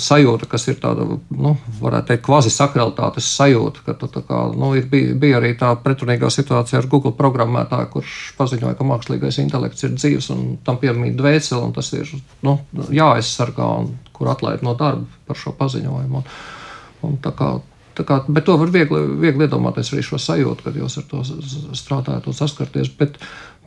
sajūta, kas ir tāda, nu, varētu teikt, kvazi sakralitātes sajūta, ka tu, kā, nu, ir, bija, bija arī tā pretrunīgā situācija ar Google programmētāju, kurš paziņoja, ka mākslīgais intelekts ir dzīves un tam piemīt dvēseli, un tas ir nu, jāaizsargā, un kur atlaid no darba par šo paziņojumu. Un, un tā kā, Kā, bet to var viegli, viegli iedomāties arī šo sajūtu, kad jūs ar to strādājat un saskarties. Bet,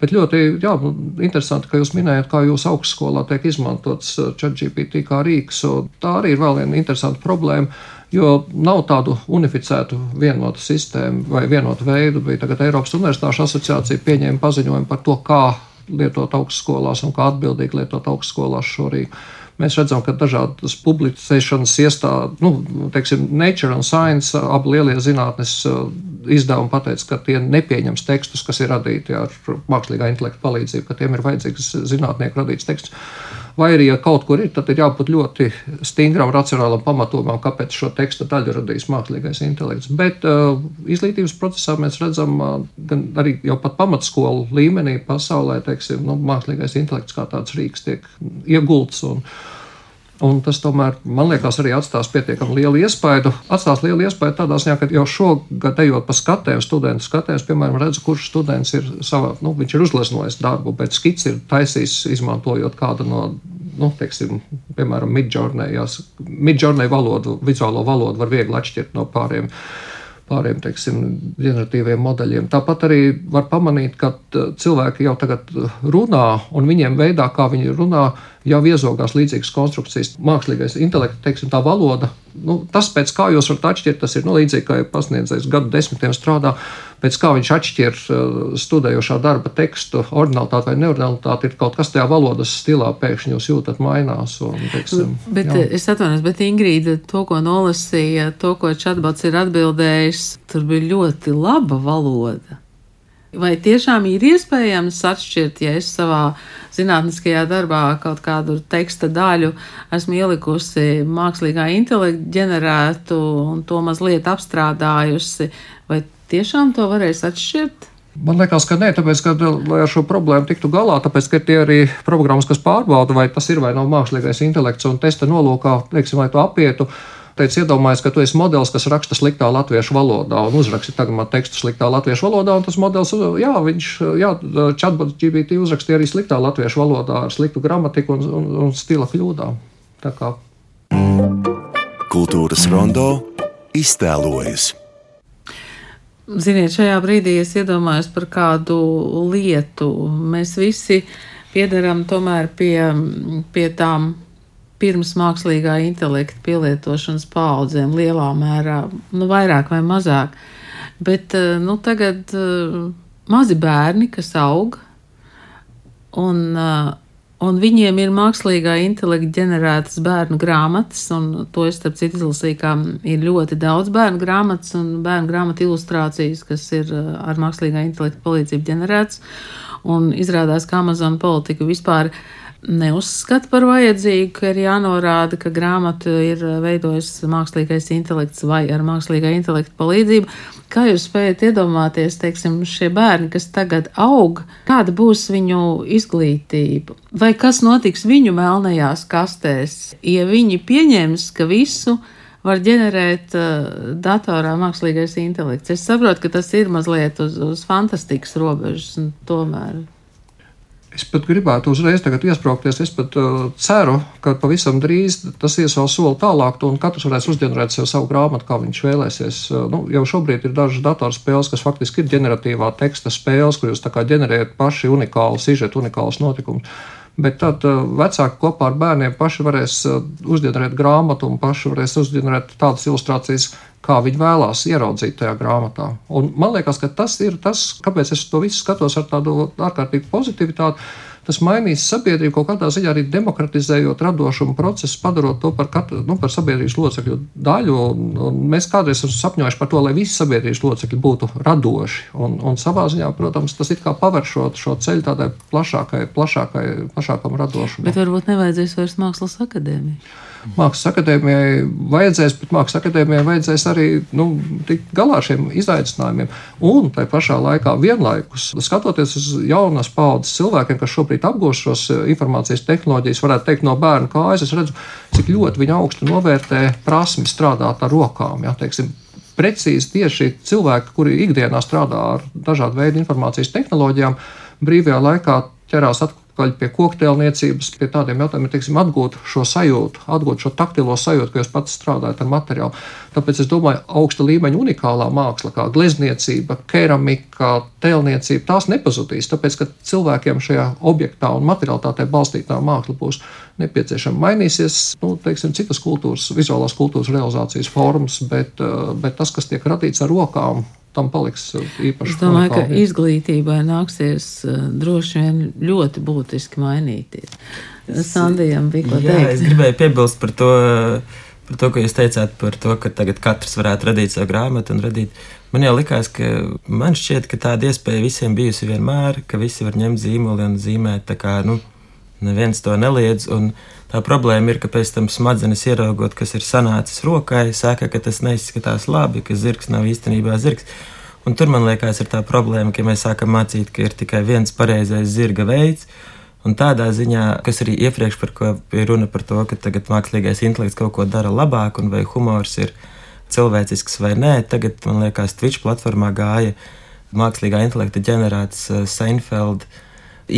bet ļoti jā, nu, interesanti, ka jūs minējat, kā jūsu augstskolā tiek izmantots uh, ChatGPT kā rīks. Tā arī ir vēl viena interesanta problēma. Jo nav tādu unificētu vienotu sistēmu vai vienotu veidu. Bija tagad Eiropas Universitāšu asociācija pieņēma paziņojumu par to, kā lietot augstskolās un kā atbildīgi lietot augstskolās šo rīku. Mēs redzam, ka dažādas publicēšanas iestādes, nu, teiksim, Nature un Science, abi lielie zinātnes izdevumi pateica, ka tie nepieņems tekstus, kas ir radīti ar mākslīgā intelekta palīdzību, ka tiem ir vajadzīgs zinātnieku radīts teksts. Vai arī, ja kaut kur ir, tad ir jābūt ļoti stingram, racionālam pamatojumam, kāpēc šo tekstu daļu radīs mākslīgais intelekts. Bet uh, izglītības procesā mēs redzam, uh, gan arī jau pat pamatskolu līmenī pasaulē, teiksim, nu, mākslīgais intelekts kā tāds rīks tiek iegults. Un, Un tas tomēr, man liekas, arī atstās pietiekami lielu iespaidu. Atstās lielu iespaidu tādā ziņā, ka jau šogad, ejot pa skatēm, studentu skatēs, piemēram, redz, kurš students ir savā, nu, viņš ir uzlesnojis darbu, bet skits ir taisījis, izmantojot kādu no, nu, teiksim, piemēram, midjourney valodu, vizuālo valodu var viegli atšķirt no pāriem pāriem teiksim, ģeneratīviem modeļiem. Tāpat arī var pamanīt, ka cilvēki jau tagad runā, un viņiem veidā, kā viņi runā, jau iezogās līdzīgas konstrukcijas. Mākslīgais intelekts, teiksim, tā valoda, nu, tas pēc kā jūs varat atšķirt, tas ir nu, līdzīgi, kā pasniedzējs gadu desmitiem strādā, pēc kā viņš atšķir uh, studējošā darba tekstu, originalitāti vai neoriginalitāti, ir kaut kas tajā valodas stilā pēkšņi jūs jūtat mainās. Un, teiksim, bet jā. es atvainojos, bet Ingrīda to, ko nolasīja, to, ko Čatbats ir atbildējis, tur bija ļoti laba valoda. Vai tiešām ir iespējams atšķirt, ja es savā zinātniskajā darbā kaut kādu teksta daļu esmu ielikusi mākslīgā intelekta ģenerētu un to mazliet apstrādājusi, vai tiešām to varēs atšķirt? Man liekas, ka nē, tāpēc, ka, lai ar šo problēmu tiktu galā, tāpēc, ka tie arī programmas, kas pārbauda, vai tas ir vai nav mākslīgais intelekts un testa nolūkā, teiksim, lai to apietu. Teicu, iedomājies, ka tu esi modelis, kas raksta sliktā latviešu valodā un uzraksta tagad man tekstu sliktā latviešu valodā, un tas modelis, jā, viņš, jā, chatbot GPT uzrakstīja arī sliktā latviešu valodā ar sliktu gramatiku un, un, un stila kļūdām. Tā kā. Kultūras rondo iztēlojas. Ziniet, šajā brīdī es iedomājos par kādu lietu. Mēs visi piedaram tomēr pie, pie tām pirms mākslīgā intelekta pielietošanas paudzēm lielā mērā, nu, vairāk vai mazāk. Bet nu, tagad mazi bērni, kas aug, un Un viņiem ir mākslīgā intelekta ģenerētas bērnu grāmatas, un to es starp citu izlasīju, ka ir ļoti daudz bērnu grāmatas un bērnu grāmatu ilustrācijas, kas ir ar mākslīgā intelekta palīdzību ģenerētas. Un izrādās, ka Amazon politika vispār neuzskata par vajadzīgu, ka ir jānorāda, ka grāmatu ir veidojis mākslīgais intelekts vai ar mākslīgā intelekta palīdzību. Kā jūs spējat iedomāties, teiksim, šie bērni, kas tagad aug, kāda būs viņu izglītība? Vai kas notiks viņu melnajās kastēs, ja viņi pieņems, ka visu var ģenerēt uh, datorā mākslīgais intelekts? Es saprotu, ka tas ir mazliet uz, uz fantastikas robežas, un tomēr. Es pat gribētu uzreiz iesprāgties. Es pat uh, ceru, ka pavisam drīz tas ies vēl soli tālāk, un katrs varēs uzģenerēt sev savu grāmatu, kā viņš vēlēsies. Uh, nu, jau šobrīd ir dažas datorspēles, kas faktiski ir ģeneratīvā teksta spēles, kur jūs ģenerējat paši unikālu sižetu, unikālus notikumus. Bet tad uh, vecāki kopā ar bērniem paši varēs uh, uzģenerēt grāmatu un paši varēs uzģenerēt tādas ilustrācijas, kā viņi vēlās ieraudzīt tajā grāmatā. Un man liekas, ka tas ir tas, kāpēc es to visu skatos ar tādu ārkārtīgu pozitivitāti. Tas mainīs sabiedrību kaut kādā ziņā arī demokratizējot radošumu procesu, padarot to par, katru, nu, par sabiedrības locekļu daļu. Un, un mēs kādreiz esam sapņojuši par to, lai visi sabiedrības locekļi būtu radoši. Un, un savā ziņā, protams, tas it kā pavēršot šo ceļu tādai plašākai, plašākai, plašākam radošumam. Bet varbūt nevajadzēs vairs mākslas akadēmiju. Mākslas akadēmijai vajadzēs, bet Mākslas akadēmijai vajadzēs arī nu, tikt galā ar šiem izaicinājumiem. Un tai pašā laikā vienlaikus skatoties uz jaunas paudzes cilvēkiem, kas šobrīd apgūst šos eh, informācijas tehnoloģijas, varētu teikt, no bērna kājas, es redzu, cik ļoti viņi augstu novērtē prasmi strādāt ar rokām. Ja, teiksim, precīzi tieši cilvēki, kuri ikdienā strādā ar dažādu veidu informācijas tehnoloģijām, brīvajā laikā ķerās atpakaļ atpakaļ pie koktēlniecības, pie tādiem jautājumiem, teiksim, atgūt šo sajūtu, atgūt šo taktilo sajūtu, ka jūs pats strādājat ar materiālu. Tāpēc es domāju, augsta līmeņa unikālā māksla, kā glezniecība, keramika, tēlniecība, tās nepazudīs, tāpēc, ka cilvēkiem šajā objektā un materiālitātē balstītā māksla būs nepieciešama. Mainīsies, nu, teiksim, citas kultūras, vizuālās kultūras realizācijas formas, bet, eh, bet tas, kas tiek radīts ar rokām, tam paliks īpaši. Es domāju, ka izglītībai nāksies uh, droši vien ļoti būtiski mainīties. Sandijam bija ko Jā, teikt. Es gribēju piebilst par to, par to, ko jūs teicāt par to, ka tagad katrs varētu radīt savu grāmatu un radīt. Man jau likās, ka man šķiet, ka tāda iespēja visiem bijusi vienmēr, ka visi var ņemt zīmoli un zīmēt tā kā, nu, neviens to neliedz. Tā problēma ir, ka pēc tam smadzenes ieraugot, kas ir sanācis rokai, saka, ka tas neizskatās labi, ka zirgs nav īstenībā zirgs. Un tur man liekas, ir tā problēma, ka mēs sākam mācīt, ka ir tikai viens pareizais zirga veids. Un tādā ziņā, kas arī iepriekš par ko bija runa par to, ka tagad mākslīgais intelekts kaut ko dara labāk, un vai humors ir cilvēcisks vai nē, tagad man liekas, Twitch platformā gāja mākslīgā intelekta ģenerēts uh, Seinfeld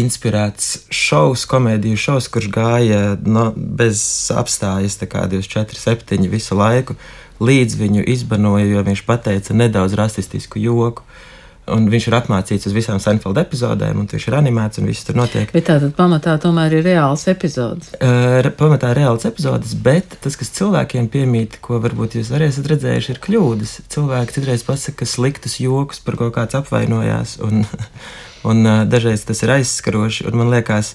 inspirēts šovs, komēdiju šovs, kurš gāja no, bez apstājas, tā kā 24, 7 visu laiku, līdz viņu izbanoja, jo viņš pateica nedaudz rasistisku joku. Un viņš ir apmācīts uz visām Seinfeld epizodēm, un viņš ir animēts, un viss tur notiek. Bet tā tad pamatā tomēr ir reāls epizodes. Uh, pamatā ir reāls epizodes, bet tas, kas cilvēkiem piemīt, ko varbūt jūs arī esat redzējuši, ir kļūdas. Cilvēki citreiz pasaka sliktus jokus, par ko kāds apvainojās, un, un uh, dažreiz tas ir aizskaroši. Man liekas,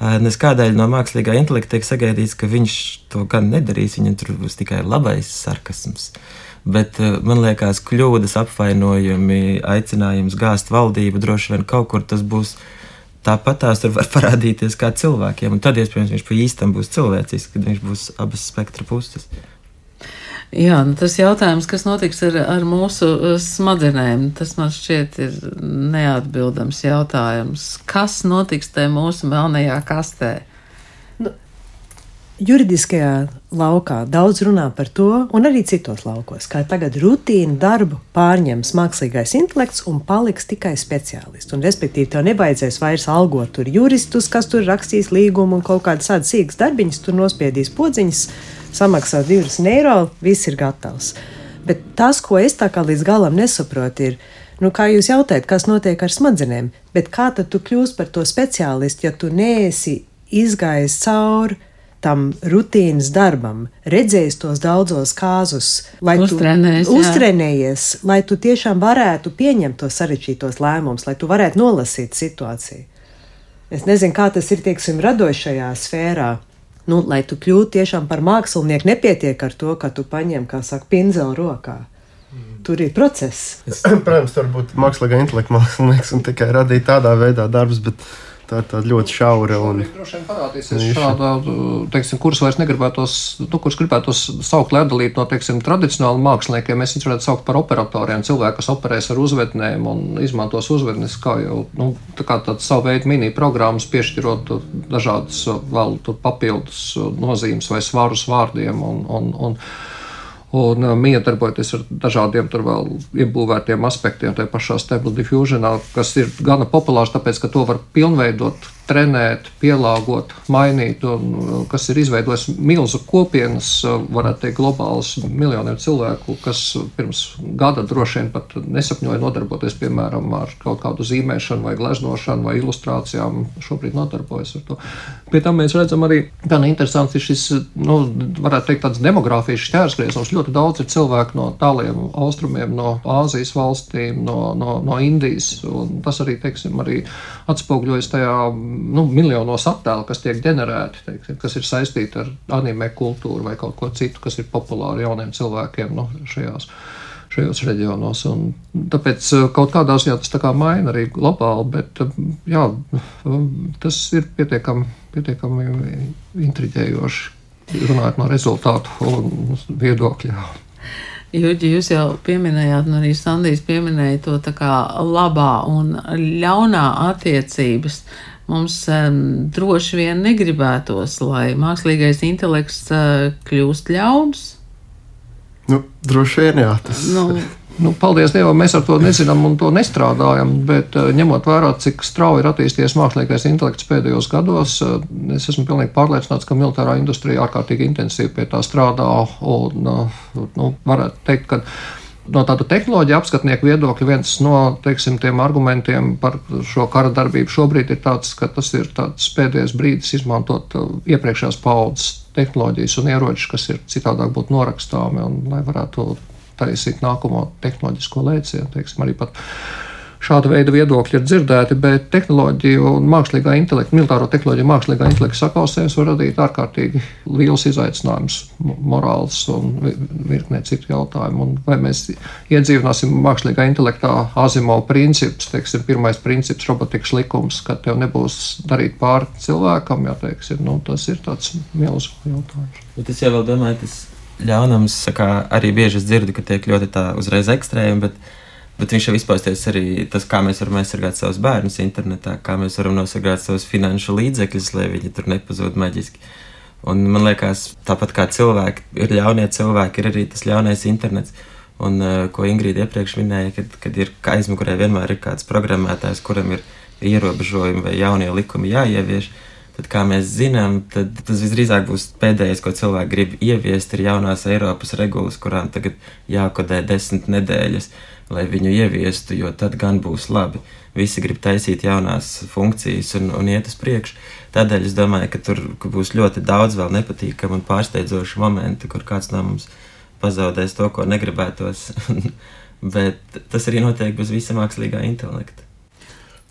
uh, nes kādēļ no mākslīgā intelekta tiek sagaidīts, ka viņš to gan nedarīs, viņam tur būs tikai labais sarkasms. Bet uh, man liekas, kļūdas, apvainojumi, aicinājums gāzt valdību droši vien kaut kur tas būs. Tāpat tās tur var parādīties kā cilvēkiem, un tad, iespējams, viņš pa īstam būs cilvēcisks, kad viņš būs abas spektra puses. Jā, nu tas jautājums, kas notiks ar, ar mūsu uh, smadzenēm, tas man šķiet ir neatbildams jautājums. Kas notiks tajā mūsu melnajā kastē? Juridiskajā laukā daudz runā par to, un arī citos laukos, kā tagad rutīnu darbu pārņems mākslīgais intelekts un paliks tikai speciālists. Un, respektīvi, tev nevajadzēs vairs algot tur juristus, kas tur rakstīs līgumu un kaut kādas tādas sīkas darbiņas, tur nospiedīs podziņas samaksā 2 eiro, viss ir gatavs. Bet tas, ko es tā kā līdz galam nesaprotu, ir, nu, kā jūs jautājat, kas notiek ar smadzenēm, bet kā tad tu kļūsi par to speciālistu, ja tu neesi izgājis cauri tam rutīnas darbam, redzējis tos daudzos kāzus, lai Uztrenējies, tu uztrenējies, lai tu tiešām varētu pieņemt tos sarežģītos lēmumus, lai tu varētu nolasīt situāciju. Es nezinu, kā tas ir, teiksim, radošajā sfērā. Nu, lai tu kļūtu tiešām par mākslinieku, nepietiek ar to, ka tu paņem, kā saka, pinzeli rokā. Tur ir process. Protams, tur būtu mākslīgā intelekta mākslinieks un tikai radīt tādā veidā darbus, bet tā ir tāda ļoti šaura. Un... Droši vien parādīsies šāda, teiksim, kurus vairs negribētos, nu, kurus gribētos saukt, lai atdalītu no, teiksim, tradicionāli māksliniekiem. Mēs viņus varētu saukt par operatoriem, cilvēki, kas operēs ar uzvednēm un izmantos uzvednes kā jau, nu, tā kā tāds savu veidu mini programmas, piešķirot dažādas vēl tur papildus nozīmes vai svarus vārdiem un, un, un un uh, miedarbojoties ar dažādiem tur vēl iebūvētiem aspektiem, tajā pašā Stable Diffusionā, kas ir gana populārs, tāpēc, ka to var pilnveidot trenēt, pielāgot, mainīt, un uh, kas ir izveidojis milzu kopienas, uh, varētu teikt, globālas miljoniem cilvēku, kas pirms gada droši vien pat nesapņoja nodarboties, piemēram, ar kaut kādu zīmēšanu vai gleznošanu vai ilustrācijām. Šobrīd nodarbojas ar to. Pie tam mēs redzam arī, gan interesants ir šis, nu, varētu teikt, tāds demogrāfijas šķērsgriezums. Ļoti daudz ir cilvēku no tāliem austrumiem, no Āzijas valstīm, no, no, no Indijas, un tas arī, teiksim, arī atspoguļojas tajā nu, miljonos attēlu, kas tiek ģenerēti, teiksim, kas ir saistīti ar anime kultūru vai kaut ko citu, kas ir populāri jauniem cilvēkiem nu, šajās. Šajos reģionos. Un tāpēc uh, kaut kādā ziņā tas kā maina arī globāli, bet uh, jā, tas ir pietiekami, pietiekami intriģējoši. Runājot no rezultātu un viedokļa. Juģi, jūs jau pieminējāt, un arī Sandijs pieminēja to tā kā labā un ļaunā attiecības. Mums um, droši vien negribētos, lai mākslīgais intelekts uh, kļūst ļauns. Nu, droši vien jā, tas Nu, Nu, paldies Dievam, mēs ar to nezinām un to nestrādājam, bet uh, ņemot vērā, cik strauji ir attīstījies mākslīgais intelekts pēdējos gados, uh, es esmu pilnīgi pārliecināts, ka militārā industrija ārkārtīgi intensīvi pie tā strādā. Un, nu, varētu teikt, ka no tāda tehnoloģija apskatnieku viedokļa viens no teiksim, tiem argumentiem par šo kara darbību šobrīd ir tāds, ka tas ir pēdējais brīdis izmantot uh, iepriekšējās paudzes tehnoloģijas un ieročus, kas ir citādāk būtu norakstāmi un lai varētu taisīt nākamo tehnoloģisko lēcienu. Teiksim, arī pat šāda veida viedokļi ir dzirdēti, bet tehnoloģija un mākslīgā intelekta, militāro tehnoloģiju mākslīgā intelekta sakausējums var radīt ārkārtīgi liels izaicinājums, morāls un virknē citu jautājumu. Un vai mēs iedzīvināsim mākslīgā intelektā Azimo principus, teiksim, pirmais princips, robotikas likums, ka tev nebūs darīt pāri cilvēkam, jā, teiksim, nu, tas ir tāds milzu jautājums. Bet es jau domāju, tas ļaunums, kā arī bieži dzirdu, ka tiek ļoti tā uzreiz ekstrēmi, bet, bet viņš jau izpausties arī tas, kā mēs varam aizsargāt savus bērnus internetā, kā mēs varam nosargāt savus finanšu līdzekļus, lai viņi tur nepazūd maģiski. Un man liekas, tāpat kā cilvēki, ir ļaunie cilvēki, ir arī tas ļaunais internets. Un, uh, ko Ingrīda iepriekš minēja, kad, kad ir aizmugurē vienmēr ir kāds programmētājs, kuram ir ierobežojumi vai jaunie likumi jāievieš. Uh, tad, kā mēs zinām, tas visdrīzāk būs pēdējais, ko cilvēki grib ieviest, ir jaunās Eiropas regulas, kurām tagad jākodē desmit nedēļas, lai viņu ieviestu, jo tad gan būs labi. Visi grib taisīt jaunās funkcijas un, un iet uz priekšu. Tādēļ es domāju, ka tur ka būs ļoti daudz vēl nepatīkamu un pārsteidzošu momentu, kur kāds no mums pazaudēs to, ko negribētos. Bet tas arī notiek bez visa mākslīgā intelekta.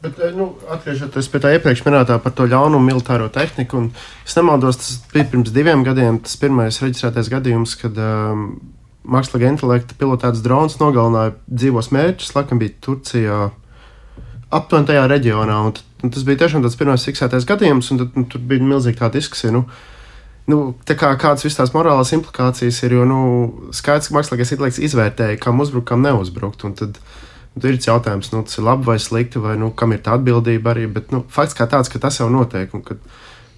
Bet, eh, nu, atgriežoties pie tā iepriekš minētā par to ļaunu militāro tehniku, un es nemaldos, tas bija pirms diviem gadiem, tas pirmais reģistrētais gadījums, kad um, mākslīgā intelekta pilotēts drons nogalināja dzīvos mērķus, laikam bija Turcijā, aptuveni tajā reģionā. Un, un tas bija tiešām tas pirmais fiksētais gadījums, un tad, nu, tur bija milzīga tā diskusija. Nu, nu, kā, kādas visas tās morālās implikācijas ir, jo nu, skaidrs, ka mākslīgais intelekts izvērtēja, kam uzbrukt, kam neuzbrukt. Un tad, Tur ir jautājums, nu, tas ir labi vai slikti, vai nu, kam ir tā atbildība arī. Bet nu, fakts kā tāds, ka tas jau notiek, un ka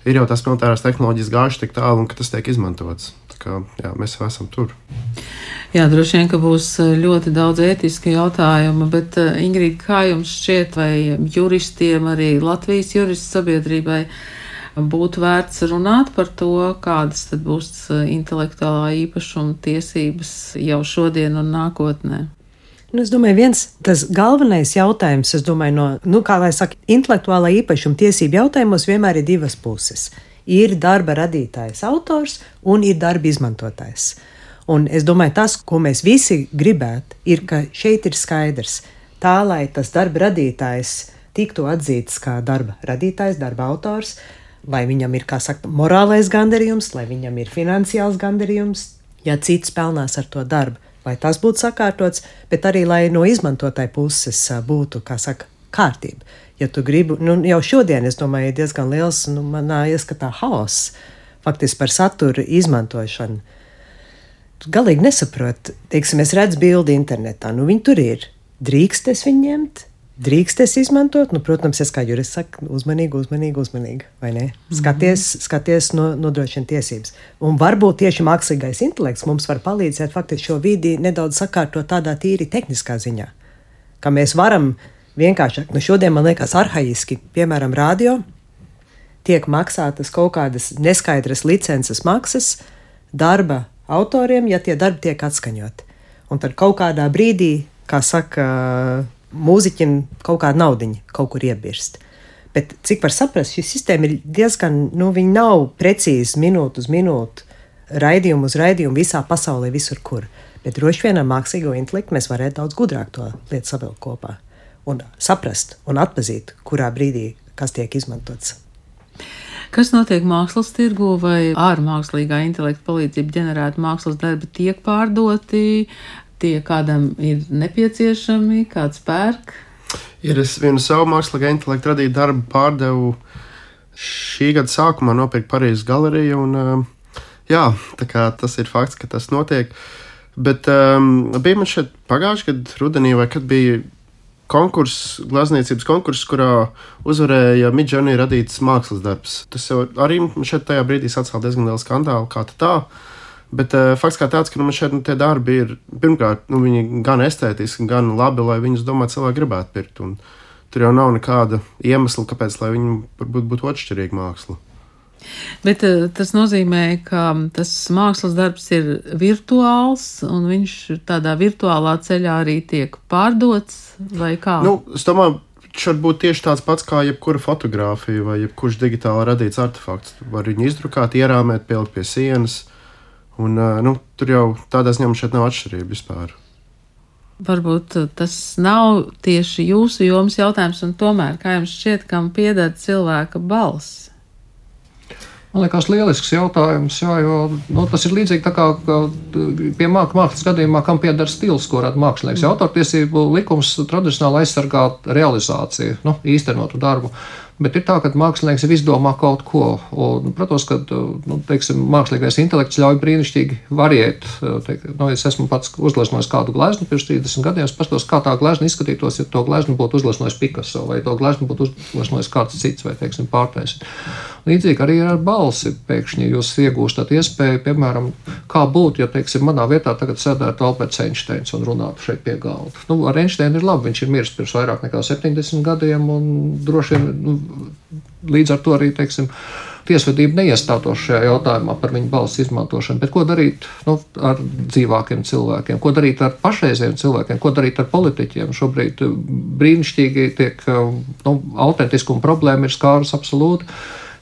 ir jau tās militārās tehnoloģijas gājušas tik tālu, un ka tas tiek izmantots. Kā, jā, mēs jau esam tur. Jā, droši vien, ka būs eh, ļoti daudz ētiski jautājumu, bet eh, Ingrīda, kā jums šķiet, vai juristiem, arī Latvijas juristu sabiedrībai būtu vērts runāt par to, kādas tad būs eh, intelektuālā īpašuma tiesības jau šodien un nākotnē? Nu, es domāju, viens tas galvenais jautājums, domāju, no, nu, kā lai saka, intelektuālā īpašuma tiesību jautājumos vienmēr ir divas puses. Ir darba radītājs, autors un ir darba izmantotājs. Un es domāju, tas, ko mēs visi gribētu, ir, ka šeit ir skaidrs, tā lai tas darba radītājs tiktu atzīts kā darba radītājs, darba autors, lai viņam ir, kā saka, morālais gandarījums, lai viņam ir finansiāls gandarījums, ja cits pelnās ar to darbu, lai tas būtu sakārtots, bet arī lai no izmantotāja puses būtu, kā saka, kārtība. Ja tu gribi, nu, jau šodien, es domāju, ir diezgan liels, nu, manā ieskatā, haoss faktiski par satura izmantošanu galīgi nesaprotu. Teiksim, es redzu bildi internetā, nu viņi tur ir. Drīkst es viņu ņemt, drīkst es izmantot. Nu, protams, es kā jurists saku, uzmanīgi, uzmanīgi, uzmanīgi. Mhm. Skaties, mm -hmm. skaties no, nodrošina tiesības. Un varbūt tieši mākslīgais intelekts mums var palīdzēt faktiski šo vidi nedaudz sakārtot tādā tīri tehniskā ziņā. Ka mēs varam vienkārši, nu šodien man liekas arhaiski, piemēram, radio. Tiek maksātas kaut kādas neskaidras licences maksas, darba autoriem, ja tie darbi tiek atskaņoti. Un tad kaut kādā brīdī, kā saka, mūziķim kaut kāda naudiņa kaut kur iebirst. Bet cik var saprast, šī sistēma ir diezgan, nu, viņa nav precīzi minūte uz minūti, raidījumu uz raidījumu visā pasaulē, visur kur. Bet droši vien ar mākslīgo intelektu mēs varētu daudz gudrāk to lietu savilkt kopā un saprast un atpazīt, kurā brīdī kas tiek izmantots. Kas notiek mākslas tirgu vai ar mākslīgā intelekta palīdzību ģenerēti mākslas darbi tiek pārdoti, tie kādam ir nepieciešami, kāds pērk? Ir es vienu savu mākslīgā intelekta radītu darbu pārdevu šī gada sākumā nopirkt Parīzes galeriju. Un, uh, jā, tas ir fakts, ka tas notiek. Bet um, bija man šeit pagājušajā gadā, rudenī, vai kad bija konkurss, glezniecības konkurss, kurā uzvarēja Midžonī radīts mākslas darbs. Tas arī šeit tajā brīdī sacēla diezgan lielu skandālu, kā tā. Bet uh, fakts kā tāds, ka nu, šeit nu, tie darbi ir pirmkārt nu, gan estētiski, gan labi, lai viņus domātu cilvēki gribētu pirkt. Un tur jau nav nekāda iemesla, kāpēc viņi varbūt būtu atšķirīga māksla. Bet uh, tas nozīmē, ka tas mākslas darbs ir virtuāls, un viņš tādā virtuālā ceļā arī tiek pārdots, vai kā? Nu, es domāju, viņš var būt tieši tāds pats kā jebkura fotografija vai jebkurš digitāli radīts artefakts. Var viņu izdrukāt, ierāmēt, pielikt pie sienas, un uh, nu, tur jau tādā ziņā šeit nav atšķirība vispār. Varbūt tas nav tieši jūsu jomas jautājums, un tomēr, kā jums šķiet, kam pieder cilvēka balss? Man liekas, lielisks jautājums, jā, jo nu, tas ir līdzīgi tā kā pie mākslas gadījumā, kam pieder stils, ko rada mākslinieks. Mm. Autortiesību likums tradicionāli aizsargā realizāciju, nu, īstenotu darbu. Bet ir tā, ka mākslinieks jau izdomā kaut ko. Un, protams, ka nu, teiksim, mākslīgais intelekts ļauj brīnišķīgi variēt. Teik, nu, es esmu pats uzlasījis kādu gleznu pirms 30 gadiem. Es paskatos, kā tā glezna izskatītos, ja to gleznu būtu uzlasījis Picasso vai to gleznu būtu uzlasījis kāds cits vai teiksim, pārtais. Līdzīgi arī ar balsi. Pēkšņi jūs iegūstat iespēju, piemēram, kā būtu, ja teiksim, manā vietā tagad sēdētu Alberts Einsteins un runātu šeit pie galda. Nu, ar Einsteinu ir labi, viņš ir miris pirms vairāk nekā 70 gadiem un droši vien. Nu, līdz ar to arī teiksim, tiesvedība neiestātos šajā jautājumā par viņu balss izmantošanu. Bet ko darīt nu, ar dzīvākiem cilvēkiem, ko darīt ar pašreizējiem cilvēkiem, ko darīt ar politiķiem? Šobrīd brīnišķīgi tiek nu, autentiskuma problēma ir skārus absolūti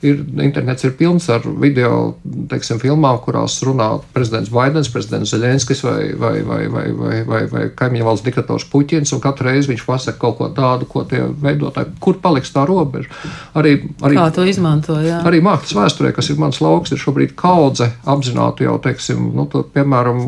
ir, internets ir pilns ar video teiksim, filmām, kurās runā prezidents Baidens, prezidents Zelenskis vai, vai, vai, vai, vai, vai, vai kaimiņu valsts diktators Puķins, un katru reizi viņš pasaka kaut ko tādu, ko tie veidotāji, kur paliks tā robeža. Arī, arī, Kā to izmanto, jā. Arī mākslas vēsturē, kas ir mans lauks, ir šobrīd kaudze apzināti jau, teiksim, nu, tur, piemēram,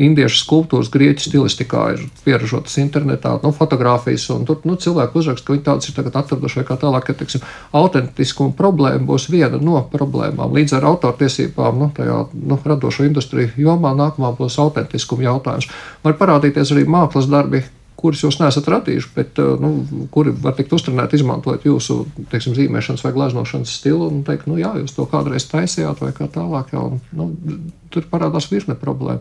indiešu skulptūras grieķu stilistikā ir pieražotas internetā, nu, fotografijas, un tur nu, cilvēki uzraksta, ka viņi tādas ir tagad atraduši vai kā tālāk, ka, teiksim, autentiskuma problēma būs viena no problēmām. Līdz ar autortiesībām, nu, tajā, nu, radošo industriju jomā nākamā būs autentiskuma jautājums. Var parādīties arī mākslas darbi, kurus jūs neesat radījuši, bet nu, kuri var tikt uztrenēti, izmantojot jūsu teiksim, zīmēšanas vai gleznošanas stilu. Un teikt, nu, jā, jūs to kādreiz taisījāt, vai kā tālāk. Jā, un, nu, tur parādās virkne problēma.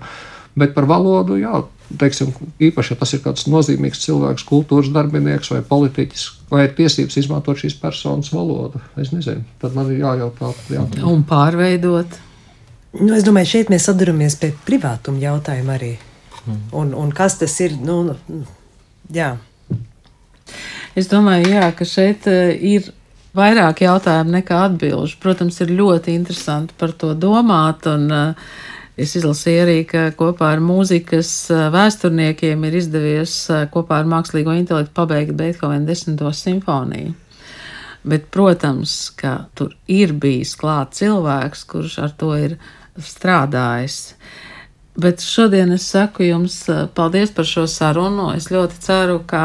Bet par valodu, jā, teiksim, īpaši, ja tas ir kāds nozīmīgs cilvēks, kultūras darbinieks vai politiķis, vai ir tiesības izmantot šīs personas valodu, es nezinu. Tad man ir jājautā. Jā. Un pārveidot. Nu, es domāju, šeit mēs saduramies pie privātuma jautājuma arī. Un, un kas tas ir? Nu, jā. Es domāju, jā, ka šeit ir vairāk jautājumu nekā atbilžu. Protams, ir ļoti interesanti par to domāt. Un, uh, Es izlasīju arī, ka kopā ar mūzikas vēsturniekiem ir izdevies kopā ar mākslīgo intelektu pabeigt Beethovena desmito simfoniju. Bet, protams, ka tur ir bijis klāt cilvēks, kurš ar to ir strādājis. Bet šodien es saku jums paldies par šo sarunu. Es ļoti ceru, ka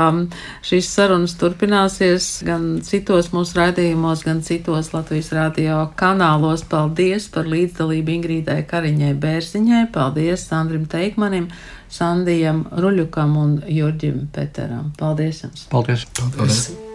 šīs sarunas turpināsies gan citos mūsu raidījumos, gan citos Latvijas radio kanālos. Paldies par līdzdalību Ingrīdai Kariņai Bērziņai, paldies Sandrim Teikmanim, Sandijam Ruļukam un Jurģim Peteram. Paldies jums! Paldies! paldies. paldies.